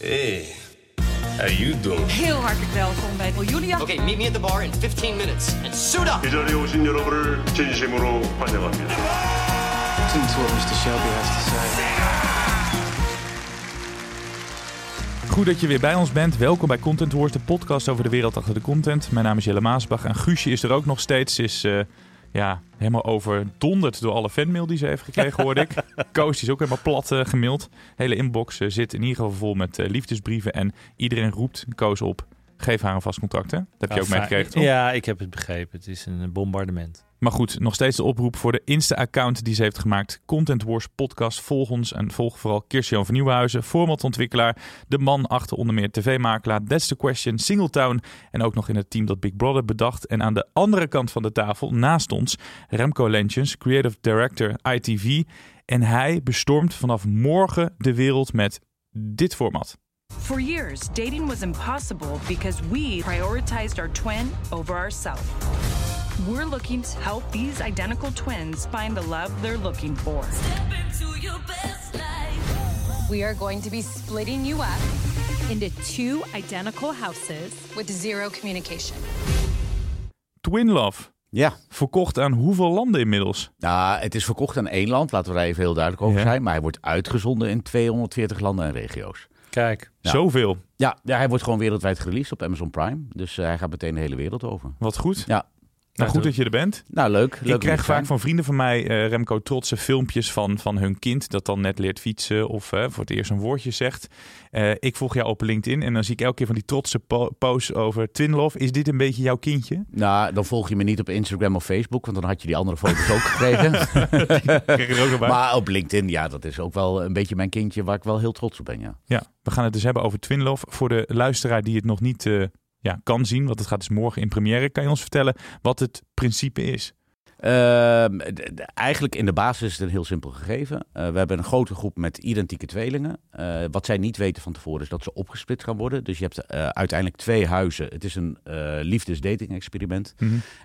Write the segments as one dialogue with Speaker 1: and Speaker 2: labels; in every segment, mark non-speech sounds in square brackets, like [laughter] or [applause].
Speaker 1: Hey, how you doing?
Speaker 2: Heel hartelijk welkom bij Julia.
Speaker 3: Okay, meet me at the bar in 15 minutes and suit up.
Speaker 4: 이 자리에 오신 여러분을 진심으로 환영합니다.
Speaker 5: Listen to what Mr. Shelby has to say.
Speaker 6: Goed dat je weer bij ons bent. Welkom bij Content Wars, de podcast over de wereld achter de content. Mijn naam is Jelle Maasbach en Guusje is er ook nog steeds. Ze is eh, ja, helemaal overdonderd door alle fanmail die ze heeft gekregen, hoorde ik. [laughs] Koos is ook helemaal plat uh, gemaild. Hele inbox eh, zit in ieder geval vol met liefdesbrieven. En iedereen roept Koos op, geef haar een vast contract. Hè? Dat heb je ook meegekregen, toch?
Speaker 7: Ja, ik heb het begrepen. Het is een bombardement.
Speaker 6: Maar goed, nog steeds de oproep voor de Insta-account die ze heeft gemaakt. Content Wars Podcast. Volg ons en volg vooral Kirsten van Nieuwenhuizen, formatontwikkelaar, de man achter onder meer tv-makelaar, That's the Question, Singletown en ook nog in het team dat Big Brother bedacht. En aan de andere kant van de tafel, naast ons, Remco Lentjens, Creative Director ITV. En hij bestormt vanaf morgen de wereld met dit format.
Speaker 2: For years, dating was impossible because we prioritized our twin over ourselves. We're looking to help these identical twins find the love they're looking for.
Speaker 8: We are going to be splitting you up
Speaker 9: into two identical houses
Speaker 8: with zero communication.
Speaker 6: Twin Love.
Speaker 10: Ja.
Speaker 6: Verkocht aan hoeveel landen inmiddels?
Speaker 10: Nou, het is verkocht aan één land, laten we daar even heel duidelijk over
Speaker 6: Ja.
Speaker 10: zijn. Maar hij wordt uitgezonden in 240 landen en regio's.
Speaker 7: Kijk.
Speaker 6: Zoveel.
Speaker 10: Ja, ja, hij wordt gewoon wereldwijd gereleased op Amazon Prime. Dus eh, hij gaat meteen de hele wereld over.
Speaker 6: Wat goed.
Speaker 10: Ja.
Speaker 6: Nou, goed dat je er bent.
Speaker 10: Nou, leuk. leuk
Speaker 6: ik krijg vaak van vrienden van mij, eh, Remco, trotse filmpjes van, van hun kind dat dan net leert fietsen of eh, voor het eerst een woordje zegt. Eh, ik volg jou op LinkedIn en dan zie ik elke keer van die trotse po- posts over Twin Love. Is dit een beetje jouw kindje?
Speaker 10: Nou, dan volg je me niet op Instagram of Facebook, want dan had je die andere foto's ook gekregen. [laughs]
Speaker 6: Ook
Speaker 10: maar op LinkedIn, ja, dat is ook wel een beetje mijn kindje waar ik wel heel trots op ben, ja.
Speaker 6: Ja, we gaan het dus hebben over Twin Love. Voor de luisteraar die het nog niet ja, kan zien, want het gaat dus morgen in première. Kan je ons vertellen wat het principe is?
Speaker 10: Ehm, eigenlijk in de basis is het een heel simpel gegeven. Eh, we hebben een grote groep met identieke tweelingen. Eh, wat zij niet weten van tevoren is dat ze opgesplitst gaan worden. Dus je hebt eh, uiteindelijk twee huizen. Het is een eh liefdes-dating experiment.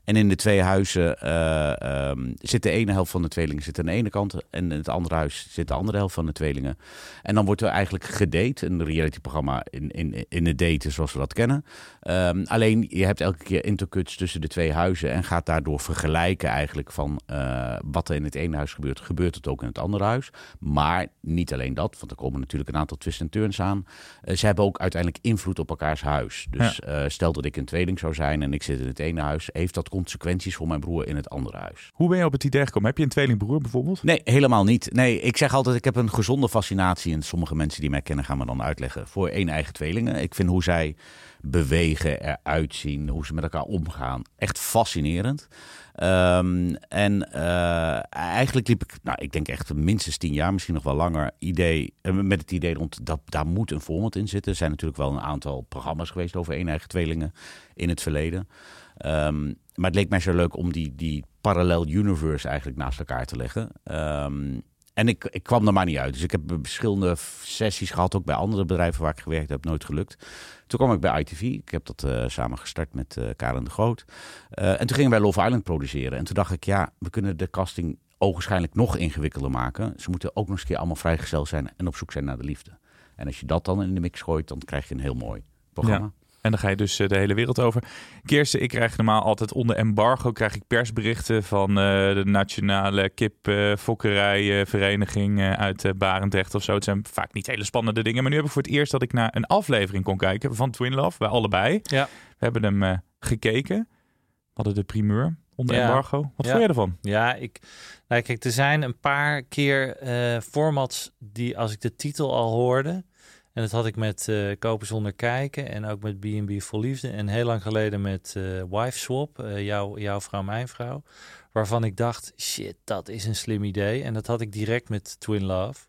Speaker 10: En in de twee huizen eh, ehm, zit de ene helft van de tweelingen zit aan de ene kant. En in het andere huis zit de andere helft van de tweelingen. En dan wordt er eigenlijk gedate. Een realityprogramma in, in, in het daten zoals we dat kennen. Ehm, alleen je hebt elke keer intercuts tussen de twee huizen. En gaat daardoor vergelijken eigenlijk van eh, wat er in het ene huis gebeurt. Gebeurt het ook in het andere huis. Maar niet alleen dat. Want er komen natuurlijk een aantal twists en turns aan. Eh, ze hebben ook uiteindelijk invloed op elkaars huis. Dus eh, stel dat ik een tweeling zou zijn en ik zit in het ene huis. Heeft dat consequenties voor mijn broer in het andere huis?
Speaker 6: Hoe ben je op het idee gekomen? Heb je een tweelingbroer bijvoorbeeld?
Speaker 10: Nee, helemaal niet. Nee, ik zeg altijd, ik heb een gezonde fascinatie. En sommige mensen die mij kennen gaan me dan uitleggen. Voor één eigen tweelingen. Ik vind hoe zij bewegen, eruit zien, hoe ze met elkaar omgaan. Echt fascinerend. Ehm, en eh, eigenlijk liep ik, nou, ik denk echt minstens tien jaar, misschien nog wel langer, idee, eh, met het idee rond dat daar moet een format in zitten. Er zijn natuurlijk wel een aantal programma's geweest over één eigen tweelingen in het verleden. Ehm, maar het leek mij zo leuk om die, die parallel universe eigenlijk naast elkaar te leggen. Ehm, en ik, ik kwam er maar niet uit. Dus ik heb verschillende sessies gehad, ook bij andere bedrijven waar ik gewerkt heb, nooit gelukt. Toen kwam ik bij ITV. Ik heb dat eh, samen gestart met eh Karen de Groot. Eh, en toen gingen wij Love Island produceren. En toen dacht ik, ja, we kunnen de casting ogenschijnlijk nog ingewikkelder maken. Ze moeten ook nog eens een keer allemaal vrijgesteld zijn en op zoek zijn naar de liefde. En als je dat dan in de mix gooit, dan krijg je een heel mooi programma.
Speaker 6: En dan ga je dus eh, de hele wereld over. Kirsten, ik krijg normaal altijd onder embargo krijg ik persberichten van eh, de Nationale Kipfokkerijvereniging eh, uit eh, Barendrecht of zo. Het zijn vaak niet hele spannende dingen. Maar nu heb ik voor het eerst dat ik naar een aflevering kon kijken van Twin Love. Wij allebei.
Speaker 7: Ja.
Speaker 6: We hebben hem gekeken. We hadden de primeur onder
Speaker 7: Ja.
Speaker 6: embargo. Wat
Speaker 7: Ja.
Speaker 6: vond je ervan?
Speaker 7: Ja, ik, nou, kijk, er zijn een paar keer formats die als ik de titel al hoorde, en dat had ik met eh Kopen zonder kijken en ook met B&B voor Liefde en heel lang geleden met eh Wife Swap, eh, jouw vrouw, mijn vrouw, waarvan ik dacht, shit, dat is een slim idee. En dat had ik direct met Twin Love.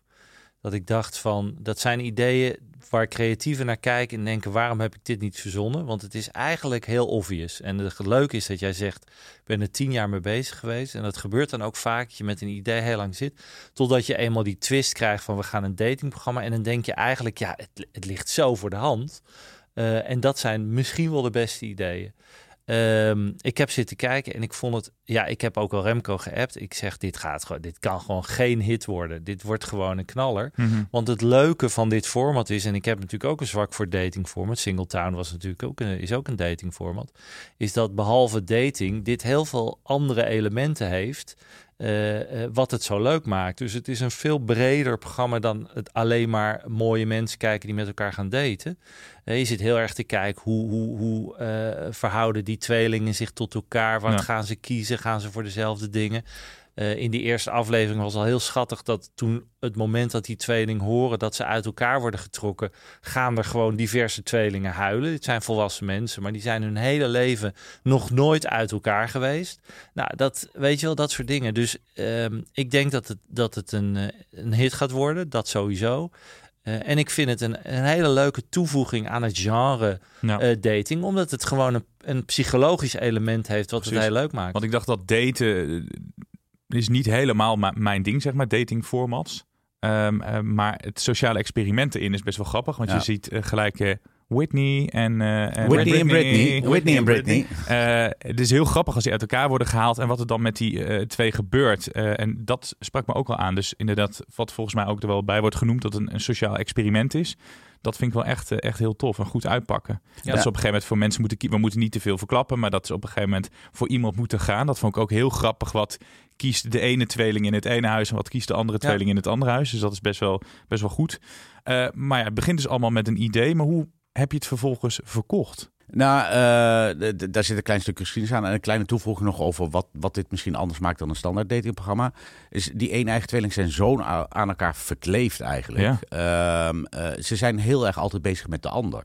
Speaker 7: Dat ik dacht van, dat zijn ideeën waar creatieven naar kijken en denken, waarom heb ik dit niet verzonnen? Want het is eigenlijk heel obvious. En het leuke is dat jij zegt, ik ben er tien jaar mee bezig geweest. En dat gebeurt dan ook vaak, je met een idee heel lang zit. Totdat je eenmaal die twist krijgt van, we gaan een datingprogramma. En dan denk je eigenlijk, ja, het, ligt zo voor de hand. Uh, en dat zijn misschien wel de beste ideeën. Um, ik heb zitten kijken en ik vond het. Ja, ik heb ook al Remco geappt. Ik zeg: dit gaat gewoon. Dit kan gewoon geen hit worden. Dit wordt gewoon een knaller. Mm -hmm. Want het leuke van dit format is. En ik heb natuurlijk ook een zwak voor dating format. Singletown was natuurlijk ook een, is ook een dating format. Is dat behalve dating dit heel veel andere elementen heeft. Uh, uh, wat het zo leuk maakt. Dus het is een veel breder programma dan het alleen maar mooie mensen kijken die met elkaar gaan daten. Uh, je zit heel erg te kijken hoe, hoe, hoe verhouden die tweelingen zich tot elkaar. Wat ja. gaan ze kiezen? Gaan ze voor dezelfde dingen? Uh, in die eerste aflevering was al heel schattig dat toen het moment dat die tweelingen horen dat ze uit elkaar worden getrokken, gaan er gewoon diverse tweelingen huilen. Dit zijn volwassen mensen, maar die zijn hun hele leven nog nooit uit elkaar geweest. Nou, dat weet je wel, dat soort dingen. Dus uh, ik denk dat het, dat het een, een hit gaat worden, dat sowieso. Uh, en ik vind het een, een, hele leuke toevoeging aan het genre uh, dating, omdat het gewoon een, een, psychologisch element heeft wat Precies. het heel leuk maakt.
Speaker 6: Want ik dacht dat daten is niet helemaal mijn ding, zeg maar, datingformats. Um, uh, maar het sociale experiment erin is best wel grappig, want ja. je ziet uh, gelijk uh, Whitney en,
Speaker 10: Whitney en Britney. Whitney en Britney.
Speaker 6: het is heel grappig als die uit elkaar worden gehaald en wat er dan met die twee gebeurt. en dat sprak me ook wel aan. Dus inderdaad, wat volgens mij ook er wel bij wordt genoemd, dat een, een sociaal experiment is dat vind ik wel echt, echt heel tof en goed uitpakken. Ja. Dat is op een gegeven moment voor mensen moeten kiezen. We moeten niet te veel verklappen, maar dat is op een gegeven moment voor iemand moeten gaan. Dat vond ik ook heel grappig. Wat kiest de ene tweeling in het ene huis en wat kiest de andere tweeling ja. in het andere huis. Dus dat is best wel, best wel goed. Uh, maar ja, het begint dus allemaal met een idee. Maar hoe heb je het vervolgens verkocht?
Speaker 10: Nou, uh, daar zit een klein stukje geschiedenis aan. En een kleine toevoeging nog over wat, wat dit misschien anders maakt dan een standaard datingprogramma. Is die één eigen tweeling zijn zo aan elkaar verkleefd eigenlijk. Ja. Uh, uh, ze zijn heel erg altijd bezig met de ander.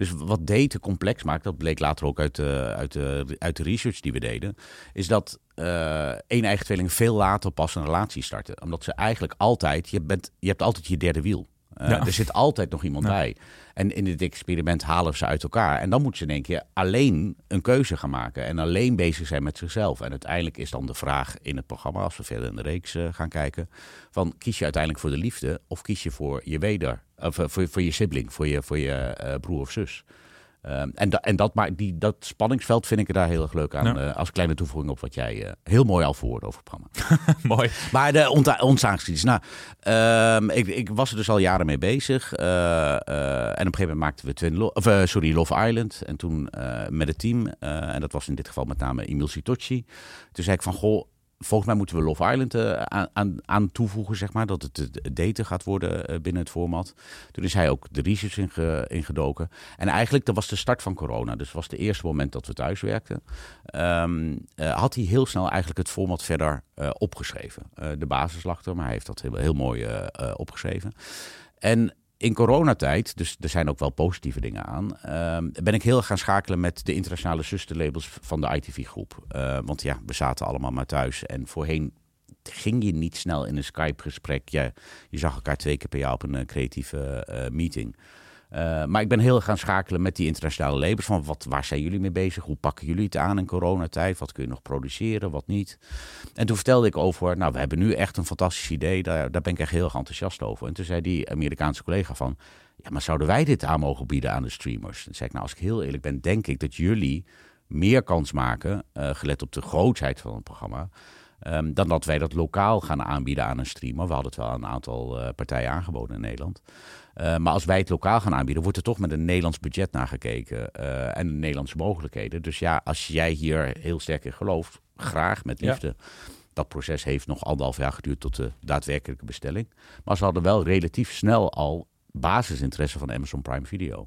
Speaker 10: Dus wat daten complex maakt, dat bleek later ook uit de, uit de, uit de research die we deden, is dat één eigen tweeling veel later pas een relatie starten. Omdat ze eigenlijk altijd, je, bent, je hebt altijd je derde wiel. Ja. Er zit altijd nog iemand ja. bij. En in dit experiment halen ze uit elkaar. En dan moeten ze in één keer alleen een keuze gaan maken. En alleen bezig zijn met zichzelf. En uiteindelijk is dan de vraag in het programma, als we verder in de reeks uh, gaan kijken. Van kies je uiteindelijk voor de liefde of kies je voor je weder? Of uh, voor, voor je sibling, voor je, voor je uh, broer of zus? Um, en, da, en dat, maar die, dat spanningsveld vind ik er daar heel erg leuk aan. Ja. Uh, als kleine toevoeging op wat jij uh, heel mooi al verwoordde over het programma. [laughs]
Speaker 6: mooi.
Speaker 10: Maar de ontstaansgeschiedenis. Nou, um, ik, ik, was er dus al jaren mee bezig. Uh, en op een gegeven moment maakten we Twin Lo of, sorry, Love Island. En toen met het team. en dat was in dit geval met name Emil Sitocci. Toen zei ik van, goh, volgens mij moeten we Love Island uh, aan, aan, aan, toevoegen, zeg maar. Dat het daten gaat worden uh, binnen het format. Toen is hij ook de research inge, ingedoken. En eigenlijk, dat was de start van corona. Dus was het eerste moment dat we thuis werkten. Um, uh, had hij heel snel eigenlijk het format verder opgeschreven. de basis lag er, maar hij heeft dat heel, heel mooi opgeschreven. En in coronatijd, dus er zijn ook wel positieve dingen aan, uh, ben ik heel gaan schakelen met de internationale zusterlabels van de ITV-groep. Uh, want ja, we zaten allemaal maar thuis en voorheen ging je niet snel in een Skype-gesprek. Je, je zag elkaar twee keer per jaar op een uh, creatieve uh, meeting. Uh, maar ik ben heel gaan schakelen met die internationale labels. Van wat, waar zijn jullie mee bezig? Hoe pakken jullie het aan in coronatijd? Wat kun je nog produceren, wat niet? En toen vertelde ik over, nou, we hebben nu echt een fantastisch idee. Daar, daar ben ik echt heel erg enthousiast over. En toen zei die Amerikaanse collega van, ja, maar zouden wij dit aan mogen bieden aan de streamers? En zei ik, nou, als ik heel eerlijk ben, denk ik dat jullie meer kans maken, uh, gelet op de grootheid van het programma, um, dan dat wij dat lokaal gaan aanbieden aan een streamer. We hadden het wel een aantal uh, partijen aangeboden in Nederland. Uh, maar als wij het lokaal gaan aanbieden, wordt er toch met een Nederlands budget naar gekeken uh, en Nederlandse mogelijkheden. Dus ja, als jij hier heel sterk in gelooft, graag met liefde. Ja. Dat proces heeft nog anderhalf jaar geduurd tot de daadwerkelijke bestelling. Maar ze hadden wel relatief snel al basisinteresse van Amazon Prime Video.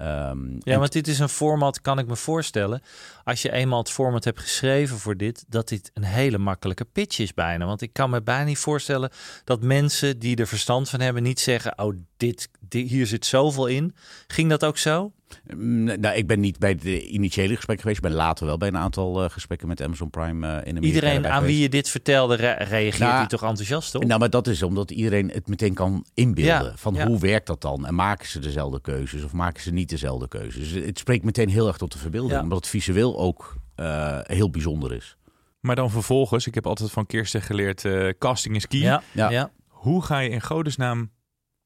Speaker 7: Um, ja, want dit is een format, kan ik me voorstellen. Als je eenmaal het format hebt geschreven voor dit, dat dit een hele makkelijke pitch is bijna. Want ik kan me bijna niet voorstellen dat mensen die er verstand van hebben niet zeggen: Oh, dit, hier zit zoveel in. Ging dat ook zo?
Speaker 10: Mm, Nou, ik ben niet bij de initiële gesprekken geweest. Ik ben later wel bij een aantal eh, gesprekken met Amazon Prime eh, in Amerika.
Speaker 7: Iedereen aan wie je dit vertelde, re- reageert
Speaker 10: Nou,
Speaker 7: hij toch enthousiast op?
Speaker 10: Nou, maar dat is omdat iedereen het meteen kan inbeelden.
Speaker 7: Ja,
Speaker 10: van
Speaker 7: ja.
Speaker 10: hoe werkt dat dan? En maken ze dezelfde keuzes of maken ze niet dezelfde keuzes? Dus het spreekt meteen heel erg tot de verbeelding.
Speaker 7: Ja.
Speaker 10: Omdat het visueel ook eh, heel bijzonder is.
Speaker 6: Maar dan vervolgens, ik heb altijd van Kirsten geleerd, eh, casting is key.
Speaker 7: ja,
Speaker 10: Ja.
Speaker 7: ja.
Speaker 6: Hoe ga je in godesnaam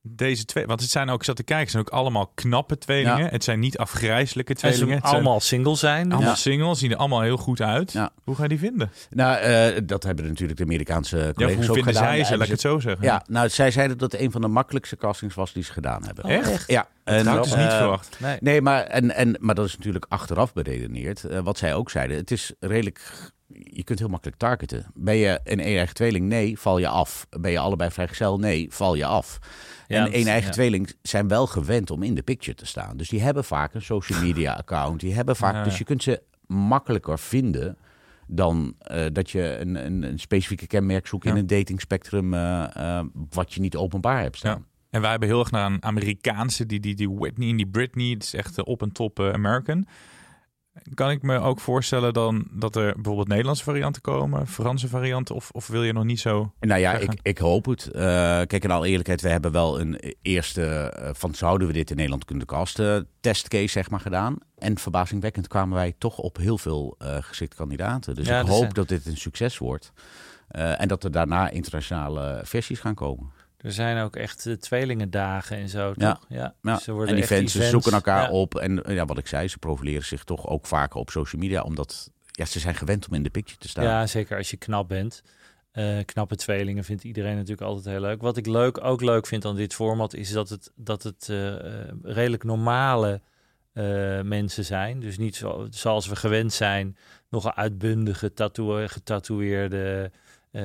Speaker 6: deze twee... Want het zijn ook, ik zat te kijken, het zijn ook allemaal knappe tweelingen.
Speaker 10: Ja.
Speaker 6: Het zijn niet afgrijzelijke
Speaker 7: En ze
Speaker 6: tweelingen. Het zijn
Speaker 7: allemaal single zijn.
Speaker 6: allemaal
Speaker 10: Ja.
Speaker 6: singles, zien er allemaal heel goed uit.
Speaker 10: Ja.
Speaker 6: Hoe ga je die vinden?
Speaker 10: Nou, eh, dat hebben natuurlijk de Amerikaanse
Speaker 6: Ja,
Speaker 10: collega's
Speaker 6: hoe
Speaker 10: ook
Speaker 6: vinden
Speaker 10: gedaan.
Speaker 6: zij ze, laat ik het zo zeggen.
Speaker 10: Ja, nou, zij zeiden dat het een van de makkelijkste castings was die ze gedaan hebben.
Speaker 6: Echt?
Speaker 10: Ja. En,
Speaker 6: Dat had ik dus niet
Speaker 10: eh,
Speaker 6: verwacht.
Speaker 7: Nee.
Speaker 10: Nee, maar, en, en, maar dat is natuurlijk achteraf beredeneerd. Eh, wat zij ook zeiden, het is redelijk... Je kunt heel makkelijk targeten. Ben je een een-eigen tweeling? Nee, val je af. Ben je allebei vrijgezel? Nee, val je af. En
Speaker 7: dat-
Speaker 10: een-eigen
Speaker 7: ja.
Speaker 10: tweeling zijn wel gewend om in de picture te staan. Dus die hebben vaak een social media [laughs] account. Die hebben vaak,
Speaker 6: Ja.
Speaker 10: Dus je kunt ze makkelijker vinden dan eh, dat je een, een, een specifieke kenmerk zoekt in een datingspectrum eh, wat je niet openbaar hebt staan.
Speaker 6: En wij hebben heel erg naar een Amerikaanse, die, die, die Whitney en die Britney. Het is echt op en top American. Kan ik me ook voorstellen dan dat er bijvoorbeeld Nederlandse varianten komen, Franse varianten, of, of wil je nog niet zo?
Speaker 10: Nou ja,
Speaker 6: Zeggen.
Speaker 10: ik, ik hoop het. Eh, kijk, in alle eerlijkheid, we hebben wel een eerste eh, van zouden we dit in Nederland kunnen casten testcase zeg maar gedaan. En verbazingwekkend kwamen wij toch op heel veel eh geschikte kandidaten. Dus
Speaker 7: Ja,
Speaker 10: ik hoop dat dit een succes wordt. En dat er daarna internationale versies gaan komen.
Speaker 7: Er zijn ook echt eh, tweelingendagen en zo,
Speaker 10: Ja.
Speaker 7: toch? Ja.
Speaker 10: Ja.
Speaker 7: Dus er worden
Speaker 10: en die fans
Speaker 7: events.
Speaker 10: zoeken elkaar
Speaker 7: Ja.
Speaker 10: op. En eh, ja, wat ik zei, ze profileren zich toch ook vaker op social media. Omdat ja, ze zijn gewend om in de picture te staan.
Speaker 7: Ja, zeker als je knap bent. Eh, knappe tweelingen vindt iedereen natuurlijk altijd heel leuk. Wat ik leuk, ook leuk vind aan dit format is dat het, dat het redelijk normale mensen zijn. Dus niet zo, zoals we gewend zijn, nog een uitbundige, getatoeëerde eh,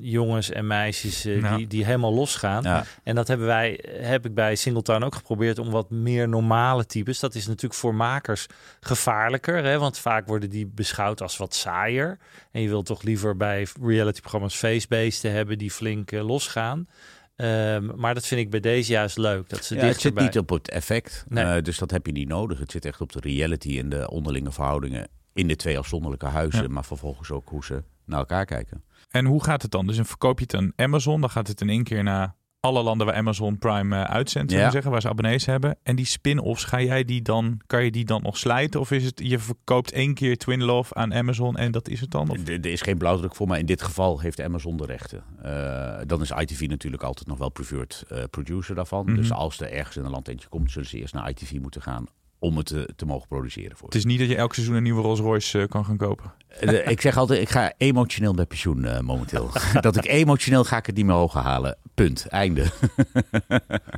Speaker 7: jongens en meisjes eh, die, die helemaal losgaan.
Speaker 10: Ja.
Speaker 7: En dat hebben wij, heb ik bij Singletown ook geprobeerd om wat meer normale types. Dat is natuurlijk voor makers gevaarlijker, hè? want vaak worden die beschouwd als wat saaier. En je wilt toch liever bij realityprogramma's feestbeesten hebben die flink eh, losgaan. Ehm, maar dat vind ik bij deze juist leuk. Dat ze
Speaker 10: Ja, het zit niet op het effect,
Speaker 7: Nee.
Speaker 10: eh, dus dat heb je niet nodig. Het zit echt op de reality en de onderlinge verhoudingen in de twee afzonderlijke huizen,
Speaker 6: Ja.
Speaker 10: maar vervolgens ook hoe ze naar elkaar kijken.
Speaker 6: En hoe gaat het dan? Dus dan verkoop je het aan Amazon, dan gaat het in één keer naar alle landen waar Amazon Prime eh, uitzendt,
Speaker 10: Ja.
Speaker 6: zeggen, waar ze abonnees hebben. En die spin-offs, ga jij die dan, kan je die dan nog slijten? Of is het, je verkoopt één keer Twin Love aan Amazon en dat is het dan? Of?
Speaker 10: Er er is geen blauwdruk voor, maar in dit geval heeft Amazon de rechten. Eh, dan is ITV natuurlijk altijd nog wel preferred eh, producer daarvan.
Speaker 6: Mhm.
Speaker 10: Dus als er ergens in een land eentje komt, zullen ze eerst naar ITV moeten gaan om het te, te mogen produceren voor
Speaker 6: Het is niet dat je elk seizoen een nieuwe Rolls Royce eh, kan gaan kopen.
Speaker 10: Eh, [laughs] ik zeg altijd, ik ga emotioneel met pensioen eh, momenteel. [laughs] dat ik emotioneel ga ik het niet meer hoger halen. Punt. Einde. [laughs]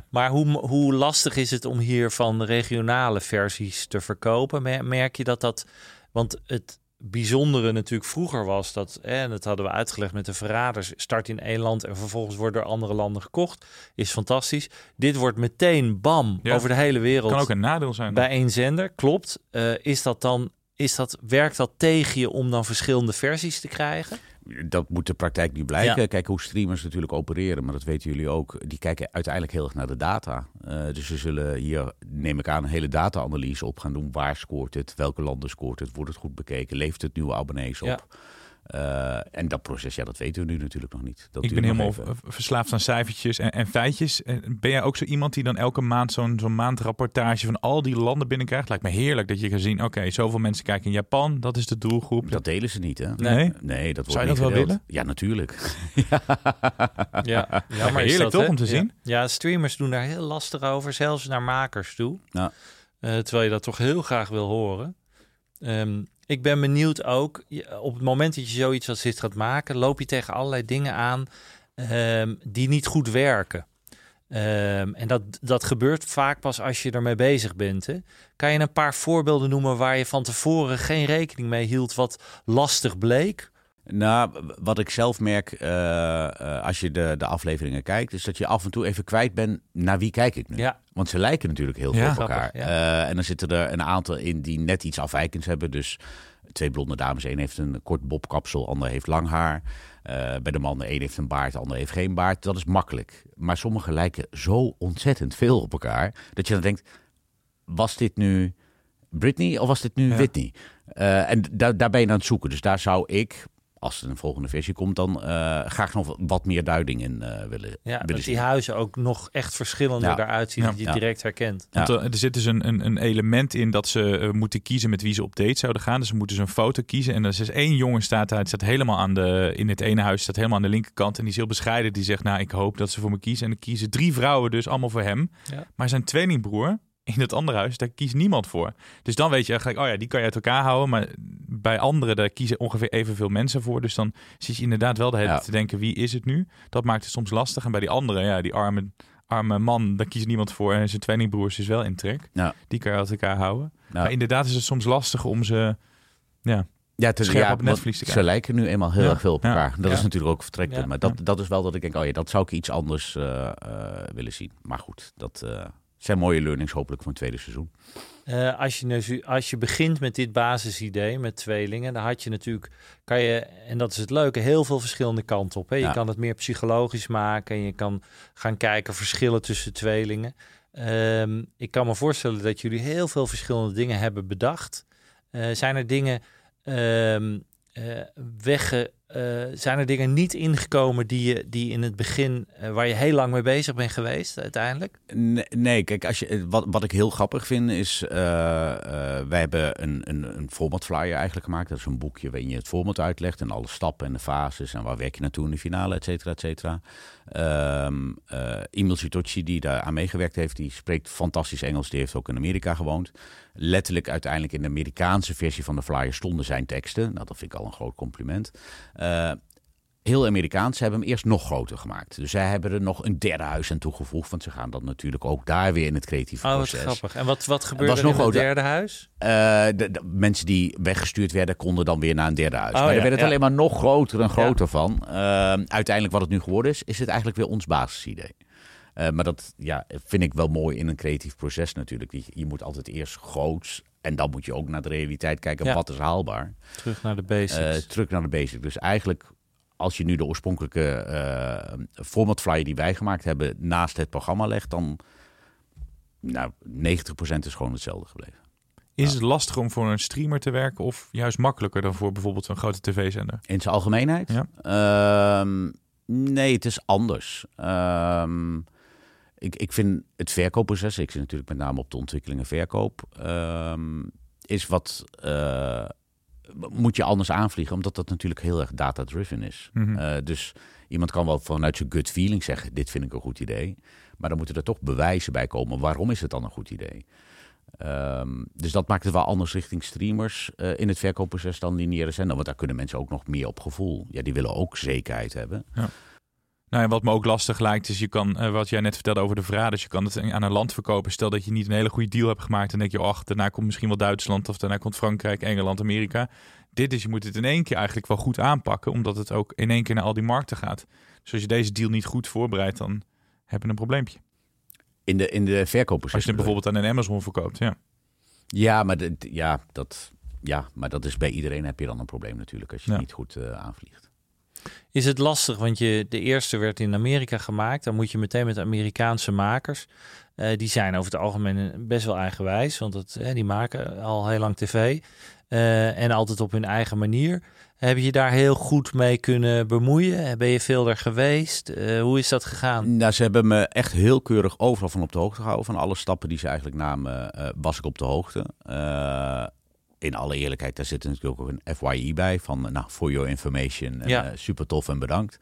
Speaker 7: Maar hoe, hoe lastig is het om hier van regionale versies te verkopen? Mer- Merk je dat dat... Want het bijzondere natuurlijk vroeger was dat... En dat hadden we uitgelegd met de verraders. Start in één land en vervolgens wordt door andere landen gekocht. Is fantastisch. Dit wordt meteen bam
Speaker 6: Ja.
Speaker 7: over de hele wereld.
Speaker 6: Kan ook een nadeel zijn.
Speaker 7: bij één zender, klopt. Eh, is dat dan... Is dat, werkt dat tegen je om dan verschillende versies te krijgen?
Speaker 10: Dat moet de praktijk nu blijken.
Speaker 7: Ja.
Speaker 10: Kijk hoe streamers natuurlijk opereren, maar dat weten jullie ook. Die kijken uiteindelijk heel erg naar de data. Eh, dus ze zullen hier, neem ik aan, een hele data-analyse op gaan doen. Waar scoort het? Welke landen scoort het? Wordt het goed bekeken? Levert het nieuwe abonnees op?
Speaker 7: Ja.
Speaker 10: Eh, en dat proces, ja, dat weten we nu natuurlijk nog niet. Dat
Speaker 6: ik ben helemaal
Speaker 10: even.
Speaker 6: verslaafd aan cijfertjes en, en feitjes. En Ben jij ook zo iemand die dan elke maand zo'n zo'n maandrapportage van al die landen binnenkrijgt? Lijkt me heerlijk dat je kan zien, oké, zoveel mensen kijken in Japan, dat is de doelgroep.
Speaker 10: Dat delen ze niet, hè?
Speaker 6: Nee?
Speaker 10: Nee, dat wordt
Speaker 6: Zou je
Speaker 10: niet
Speaker 6: dat wel
Speaker 10: gedeeld.
Speaker 6: willen?
Speaker 10: Ja, natuurlijk. [laughs]
Speaker 7: Ja,
Speaker 6: maar heerlijk toch om te
Speaker 7: Ja.
Speaker 6: zien?
Speaker 7: Ja, streamers doen daar heel lastig over, zelfs naar makers toe.
Speaker 10: Ja.
Speaker 7: Eh, terwijl je dat toch heel graag wil horen. Ehm, ik ben benieuwd ook, op het moment dat je zoiets als dit gaat maken, loop je tegen allerlei dingen aan ehm, die niet goed werken. Ehm, en dat, dat gebeurt vaak pas als je ermee bezig bent. Hè? Kan je een paar voorbeelden noemen waar je van tevoren geen rekening mee hield, wat lastig bleek?
Speaker 10: Nou, wat ik zelf merk eh, eh, als je de, de afleveringen kijkt, is dat je af en toe even kwijt bent naar wie kijk ik nu.
Speaker 7: Ja.
Speaker 10: Want ze lijken natuurlijk heel
Speaker 6: Ja.
Speaker 10: veel op elkaar.
Speaker 7: Grappig,
Speaker 10: Eh, en dan zitten er een aantal in die net iets afwijkends hebben. Dus twee blonde dames. Eén heeft een kort bobkapsel, ander heeft lang haar. Bij de mannen, één heeft een baard, de ander heeft geen baard. Dat is makkelijk. Maar sommige lijken zo ontzettend veel op elkaar. Dat je dan denkt, was dit nu Britney of was dit nu Whitney? Uh, en daar ben je aan het zoeken. Dus daar zou ik, als er een volgende versie komt, dan uh, graag nog wat meer duiding in uh, willen,
Speaker 7: ja,
Speaker 10: willen
Speaker 7: dat
Speaker 10: zien.
Speaker 7: die huizen ook nog echt verschillender
Speaker 10: Ja.
Speaker 7: eruit zien,
Speaker 6: Ja.
Speaker 7: dat je
Speaker 10: Ja.
Speaker 7: direct herkent.
Speaker 6: Want er, er zit dus een, een, een element in dat ze eh, moeten kiezen met wie ze op date zouden gaan. Dus ze moeten dus een foto kiezen. En er is dus één jongen staat daar, het staat helemaal aan de, in het ene huis, staat helemaal aan de linkerkant. En die is heel bescheiden. Die zegt, nou, ik hoop dat ze voor me kiezen. En dan kiezen drie vrouwen dus allemaal voor hem.
Speaker 7: Ja.
Speaker 6: Maar zijn tweelingbroer in het andere huis, daar kiest niemand voor. Dus dan weet je eigenlijk, oh ja, die kan je uit elkaar houden. Maar bij anderen, daar kiezen ongeveer evenveel mensen voor. Dus dan zit je inderdaad wel de hele
Speaker 10: Ja.
Speaker 6: tijd te denken, wie is het nu? Dat maakt het soms lastig. En bij die anderen, ja, die arme, arme man, daar kiest niemand voor. En zijn tweelingbroers is wel in trek.
Speaker 10: Ja.
Speaker 6: Die kan je uit elkaar houden.
Speaker 10: Ja.
Speaker 6: Maar inderdaad is het soms lastig om ze... Ja,
Speaker 10: Ja, het
Speaker 6: scherp
Speaker 10: ja,
Speaker 6: op Netflix te
Speaker 10: Ze lijken nu eenmaal heel
Speaker 6: Ja.
Speaker 10: erg veel op
Speaker 6: Ja.
Speaker 10: elkaar. Dat is natuurlijk ook vertrekpunt. Maar dat, dat is wel dat ik denk, oh ja, dat zou ik iets anders eh, eh, willen zien. Maar goed, dat eh, zijn mooie learnings hopelijk voor een tweede seizoen.
Speaker 7: Eh, als, je, nu- als je begint met dit basisidee met tweelingen, dan had je natuurlijk, kan je, en dat is het leuke, heel veel verschillende kanten op. Hè? Je
Speaker 10: Ja.
Speaker 7: kan het meer psychologisch maken en je kan gaan kijken verschillen tussen tweelingen. Ehm, ik kan me voorstellen dat jullie heel veel verschillende dingen hebben bedacht. Eh, zijn er dingen eh, wegge, eh, zijn er dingen niet ingekomen die, je, die in het begin, eh, waar je heel lang mee bezig bent geweest uiteindelijk?
Speaker 10: Nee, kijk, als je, eh, wat, wat ik heel grappig vind is, eh, wij hebben een, een, een format flyer eigenlijk gemaakt. Dat is een boekje waarin je het format uitlegt en alle stappen en de fases en waar werk je naartoe in de finale, et cetera, et cetera. Ehm eh, Emil Sitochi, die daar aan meegewerkt heeft, die spreekt fantastisch Engels. Die heeft ook in Amerika gewoond. Letterlijk uiteindelijk in de Amerikaanse versie van de flyer stonden zijn teksten. Nou, dat vind ik al een groot compliment. Eh, heel Amerikaans. Ze hebben hem eerst nog groter gemaakt. Dus zij hebben er nog een derde huis aan toegevoegd. Want ze gaan dan natuurlijk ook daar weer in het creatieve
Speaker 7: Oh,
Speaker 10: proces.
Speaker 7: grappig. En wat, wat gebeurde er in
Speaker 10: nog
Speaker 7: het
Speaker 10: groter.
Speaker 7: derde huis?
Speaker 10: Eh, de, de mensen die weggestuurd werden, konden dan weer naar een derde huis.
Speaker 7: Oh,
Speaker 10: maar
Speaker 7: ja,
Speaker 10: daar werd het
Speaker 7: ja.
Speaker 10: alleen maar nog groter en groter van. Eh, uiteindelijk wat het nu geworden is, is het eigenlijk weer ons basisidee. Eh, maar dat ja, vind ik wel mooi in een creatief proces natuurlijk. Je, je moet altijd eerst groots en dan moet je ook naar de realiteit kijken.
Speaker 7: Ja.
Speaker 10: Wat is haalbaar?
Speaker 7: Terug naar de basics.
Speaker 10: Eh, terug naar de basic. Dus eigenlijk, als je nu de oorspronkelijke eh format flyer die wij gemaakt hebben naast het programma legt, dan nou, 90% is gewoon hetzelfde gebleven.
Speaker 6: is het lastig om voor een streamer te werken of juist makkelijker dan voor bijvoorbeeld een grote tv-zender?
Speaker 10: In zijn algemeenheid?
Speaker 6: Ja.
Speaker 10: Ehm, nee, het is anders. Ehm, ik, ik vind het verkoopproces, ik zit natuurlijk met name op de ontwikkeling en verkoop, ehm, is wat. eh, moet je anders aanvliegen, omdat dat natuurlijk heel erg data-driven is.
Speaker 6: Mhm.
Speaker 10: Eh, dus iemand kan wel vanuit zijn gut feeling zeggen: Dit vind ik een goed idee. Maar dan moeten er toch bewijzen bij komen. Waarom is het dan een goed idee? Ehm, dus dat maakt het wel anders richting streamers eh, in het verkoopproces dan lineaire zender. Want daar kunnen mensen ook nog meer op gevoel. Ja, die willen ook zekerheid hebben.
Speaker 6: Nou, en wat me ook lastig lijkt, is je kan, eh, wat jij net vertelde over de vraag, dus je kan het aan een land verkopen. Stel dat je niet een hele goede deal hebt gemaakt, dan denk je, ach, daarna komt misschien wel Duitsland of daarna komt Frankrijk, Engeland, Amerika. Dit is, je moet het in één keer eigenlijk wel goed aanpakken, omdat het ook in één keer naar al die markten gaat. Dus als je deze deal niet goed voorbereidt, dan heb je een probleempje.
Speaker 10: In de, in de verkoopproces.
Speaker 6: Als je het bijvoorbeeld aan een Amazon verkoopt, ja.
Speaker 10: Ja, maar, de, ja, dat, ja, maar dat is bij iedereen heb je dan een probleem natuurlijk als je
Speaker 6: Ja.
Speaker 10: niet goed eh, aanvliegt.
Speaker 7: Is het lastig, want je, de eerste werd in Amerika gemaakt. Dan moet je meteen met Amerikaanse makers. Eh, die zijn over het algemeen best wel eigenwijs, want het, die maken al heel lang tv. eh, en altijd op hun eigen manier. Heb je daar heel goed mee kunnen bemoeien? Ben je veel er geweest? Eh, hoe is dat gegaan?
Speaker 10: Nou, ze hebben me echt heel keurig overal van op de hoogte gehouden. Van alle stappen die ze eigenlijk namen, was ik op de hoogte. In alle eerlijkheid, daar zit natuurlijk ook een FYI bij. Van, nou, for your information.
Speaker 7: Ja.
Speaker 10: eh, super tof en bedankt.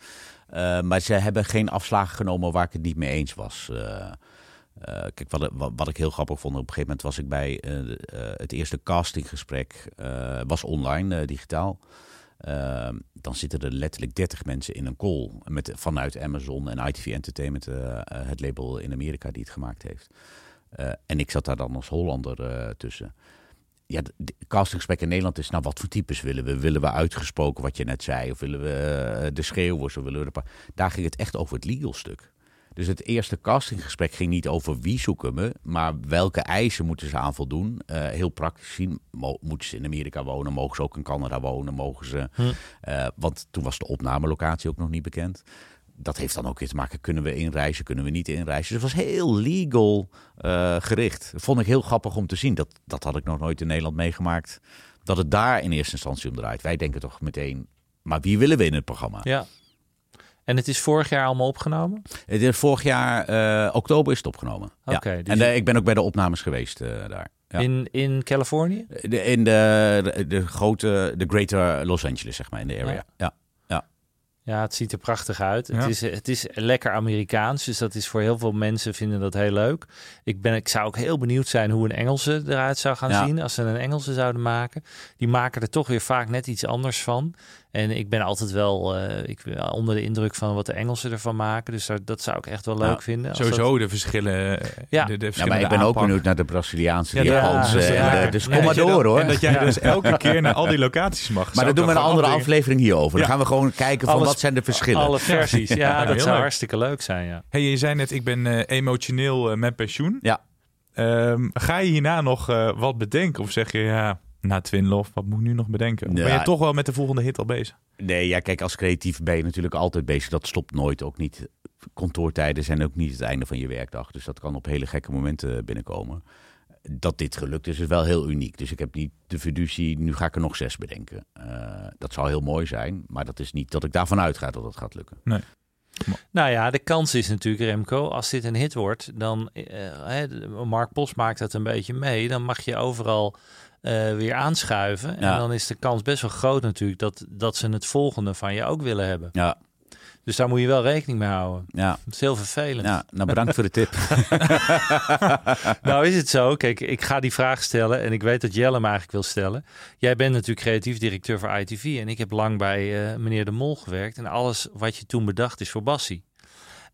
Speaker 10: Eh, maar ze hebben geen afslagen genomen waar ik het niet mee eens was. Eh, kijk, wat, wat, wat ik heel grappig vond, op een gegeven moment was ik bij het eerste castinggesprek, was online, digitaal. Eh, dan zitten er letterlijk 30 mensen in een call met, vanuit Amazon en ITV Entertainment, het label in Amerika die het gemaakt heeft. En ik zat daar dan als Hollander tussen. Ja, de, castinggesprek in Nederland is, nou, wat voor types willen we? Willen we uitgesproken, wat je net zei? Of willen we eh, de schreeuwers? Of willen we de Daar ging het echt over het legal stuk. Dus het eerste castinggesprek ging niet over wie zoeken we, maar welke eisen moeten ze aan voldoen. Eh, heel praktisch zien, mo- moeten ze in Amerika wonen, mogen ze ook in Canada wonen, mogen ze...
Speaker 7: Hm.
Speaker 10: eh, want toen was de opnamelocatie ook nog niet bekend. Dat heeft dan ook weer te maken, kunnen we inreizen, kunnen we niet inreizen. Dus het was heel legal eh, gericht. Vond ik heel grappig om te zien. Dat, dat had ik nog nooit in Nederland meegemaakt. Dat het daar in eerste instantie om draait. Wij denken toch meteen, maar wie willen we in het programma?
Speaker 7: Ja. En het is vorig jaar allemaal opgenomen?
Speaker 10: Het is vorig jaar, eh, oktober is het opgenomen.
Speaker 7: Oké,
Speaker 10: ja.
Speaker 7: dus
Speaker 10: en eh, ik ben ook bij de opnames geweest daar. Ja.
Speaker 7: In, in Californië?
Speaker 10: De- in de, de, de grote, de Greater Los Angeles, zeg maar, in de area.
Speaker 7: Ja.
Speaker 10: ja. Ja,
Speaker 7: het ziet er prachtig uit.
Speaker 6: Ja.
Speaker 7: Het, is, het is lekker Amerikaans, dus dat is voor heel veel mensen vinden dat heel leuk. Ik, ben, ik zou ook heel benieuwd zijn hoe een Engelse eruit zou gaan
Speaker 10: Ja.
Speaker 7: zien als ze een Engelse zouden maken. Die maken er toch weer vaak net iets anders van. En ik ben altijd wel eh, ik, ben onder de indruk van wat de Engelsen ervan maken. Dus dat, dat zou ik echt wel leuk
Speaker 10: Ja.
Speaker 7: vinden.
Speaker 6: Sowieso
Speaker 7: dat-
Speaker 6: de verschillen. eh,
Speaker 7: Ja.
Speaker 6: de, de
Speaker 10: Ja, maar ik ben ook benieuwd naar de Braziliaanse,
Speaker 6: Ja,
Speaker 10: de
Speaker 6: ja,
Speaker 10: Japanse. Dus
Speaker 7: Nee,
Speaker 10: kom maar door
Speaker 6: dan-
Speaker 10: hoor.
Speaker 6: En dat jij [laughs] dus elke keer naar al die locaties mag.
Speaker 10: Maar dat doen we een
Speaker 6: dan
Speaker 10: andere aflevering hierover. Dan
Speaker 7: Ja.
Speaker 10: gaan we gewoon kijken van
Speaker 7: Alles-
Speaker 10: wat zijn de verschillen.
Speaker 7: Alle versies. [laughs] Ja, dat
Speaker 6: heel
Speaker 7: zou
Speaker 6: leuk.
Speaker 7: hartstikke leuk zijn, ja.
Speaker 6: Hey, je zei net, ik ben eh, emotioneel eh, met pensioen.
Speaker 10: Ja.
Speaker 6: Ehm, ga je hierna nog eh, wat bedenken? Of zeg je, ja, na Twin Love, wat moet ik nu nog bedenken? Ben je toch wel met de volgende hit al bezig?
Speaker 10: Nee, ja, kijk, als creatief ben je natuurlijk altijd bezig. Dat stopt nooit, ook niet. Kantoortijden zijn ook niet het einde van je werkdag. Dus dat kan op hele gekke momenten binnenkomen. Dat dit gelukt is, is wel heel uniek. Dus ik heb niet de fiducie, nu ga ik er nog zes bedenken. Eh, dat zou heel mooi zijn, maar dat is niet dat ik daarvan uitga dat het gaat lukken.
Speaker 7: Nou ja, de kans is natuurlijk, Remco, als dit een hit wordt, dan, eh, hè, de- Mark Pos maakt dat een beetje mee, dan mag je overal eh, weer aanschuiven. En
Speaker 10: Ja.
Speaker 7: dan is de kans best wel groot natuurlijk dat, dat ze het volgende van je ook willen hebben.
Speaker 10: Ja,
Speaker 7: Dus daar moet je wel rekening mee houden.
Speaker 10: ja,
Speaker 7: Dat is heel vervelend.
Speaker 10: ja. Nou, bedankt voor de tip. [laughs]
Speaker 7: Nou is het zo, kijk, ik ga die vraag stellen en ik weet dat Jelle hem eigenlijk wil stellen. Jij bent natuurlijk creatief directeur voor ITV en ik heb lang bij eh, meneer De Mol gewerkt. En alles wat je toen bedacht is voor Bassie.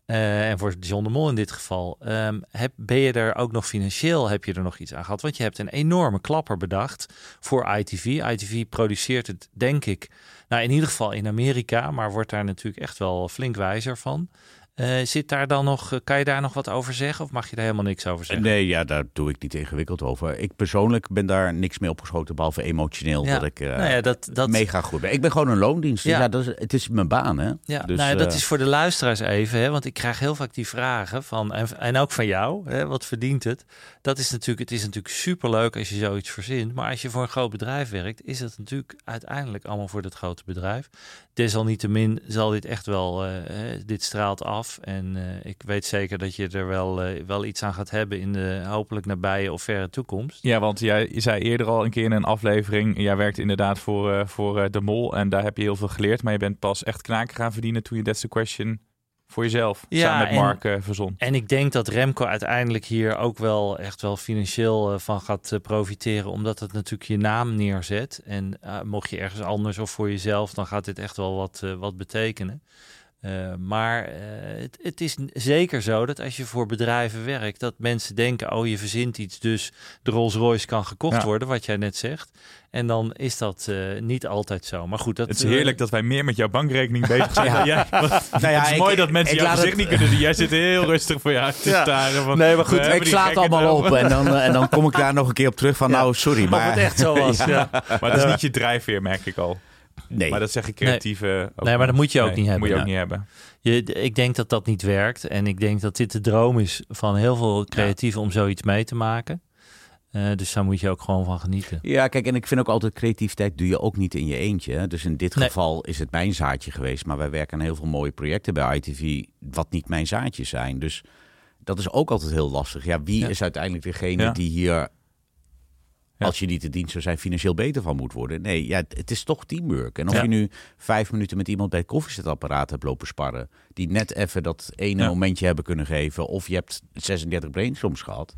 Speaker 7: Eh, en voor John de Mol in dit geval. Ehm, heb, ben je er ook nog financieel, heb je er nog iets aan gehad? Want je hebt een enorme klapper bedacht voor ITV. ITV produceert het, denk ik, nou in ieder geval in Amerika, maar wordt daar natuurlijk echt wel flink wijzer van. Eh, zit daar dan nog, eh, kan je daar nog wat over zeggen of mag je daar helemaal niks over zeggen?
Speaker 10: Nee, ja, daar doe ik niet ingewikkeld over. Ik persoonlijk ben daar niks mee opgeschoten, behalve emotioneel
Speaker 7: Ja.
Speaker 10: dat ik eh,
Speaker 7: Nou ja, dat, dat,
Speaker 10: mega goed ben. Ik ben gewoon een loondienst. Dus
Speaker 7: Ja.
Speaker 10: ja. dat is, het is mijn baan, hè.
Speaker 7: Ja,
Speaker 10: Dus,
Speaker 7: nou ja, dat is voor de luisteraars even, hè, want ik krijg heel vaak die vragen van, en, en ook van jou, hè, wat verdient het? Dat is natuurlijk, het is natuurlijk superleuk als je zoiets verzint, maar als je voor een groot bedrijf werkt, is het natuurlijk uiteindelijk allemaal voor dat grote bedrijf. Desalniettemin zal dit echt wel, dit straalt af en eh, ik weet zeker dat je er wel, eh, wel iets aan gaat hebben in de hopelijk nabije of verre toekomst.
Speaker 6: Ja, want jij zei eerder al een keer in een aflevering, jij werkt inderdaad voor, eh, voor De Mol en daar heb je heel veel geleerd, maar je bent pas echt knaken gaan verdienen toen je That's the Question voor jezelf
Speaker 7: Ja,
Speaker 6: samen met
Speaker 7: en-
Speaker 6: Mark verzon.
Speaker 7: En ik denk dat Remco uiteindelijk hier ook wel echt wel financieel van gaat profiteren, omdat het natuurlijk je naam neerzet. En mocht je ergens anders of voor jezelf, dan gaat dit echt wel wat, wat betekenen. Eh, maar eh, het, het is zeker zo dat als je voor bedrijven werkt, dat mensen denken: oh, je verzint iets, dus de Rolls Royce kan gekocht
Speaker 6: Ja.
Speaker 7: worden, wat jij net zegt. En dan is dat eh, niet altijd zo. Maar goed, dat
Speaker 6: Het is heerlijk dat wij meer met jouw bankrekening bezig zijn [laughs] jij. Want
Speaker 10: Nou ja,
Speaker 6: het is
Speaker 10: ik-
Speaker 6: mooi dat mensen
Speaker 10: ik
Speaker 6: jouw gezicht
Speaker 10: het-
Speaker 6: niet kunnen zien. Jij zit heel [laughs] rustig voor je uit te
Speaker 7: Ja.
Speaker 6: staren. Van,
Speaker 10: Nee, maar goed, ik sla het allemaal op en dan, en dan kom ik daar [laughs] nog een keer op terug van,
Speaker 7: Ja.
Speaker 10: nou, sorry, maar...
Speaker 7: het echt zo was. ja.
Speaker 6: Maar het is niet je drijfveer, merk ik al.
Speaker 10: Nee,
Speaker 6: Maar dat zeggen creatieve... ook
Speaker 7: Nee, maar dat moet je ook niet hebben.
Speaker 6: moet je ook
Speaker 7: Nee.
Speaker 6: niet hebben.
Speaker 7: Je, ik denk dat dat niet werkt. En ik denk dat dit de droom is van heel veel creatieven om zoiets mee te maken. Eh, dus daar moet je ook gewoon van genieten.
Speaker 10: Ja, kijk, en ik vind ook altijd creativiteit doe je ook niet in je eentje. Dus in dit
Speaker 7: Nee.
Speaker 10: geval is het mijn zaadje geweest. Maar wij werken aan heel veel mooie projecten bij ITV, wat niet mijn zaadjes zijn. Dus dat is ook altijd heel lastig. Ja, wie
Speaker 7: Ja.
Speaker 10: is uiteindelijk degene
Speaker 6: Ja.
Speaker 10: die hier,
Speaker 6: Ja.
Speaker 10: als je niet de dienst zou zijn, financieel beter van moet worden? Nee, ja, het is toch teamwork. En of
Speaker 7: Ja.
Speaker 10: je nu vijf minuten met iemand bij het koffiezetapparaat hebt lopen sparren, die net even dat ene
Speaker 6: Ja.
Speaker 10: momentje hebben kunnen geven, of je hebt 36 brainstorms gehad.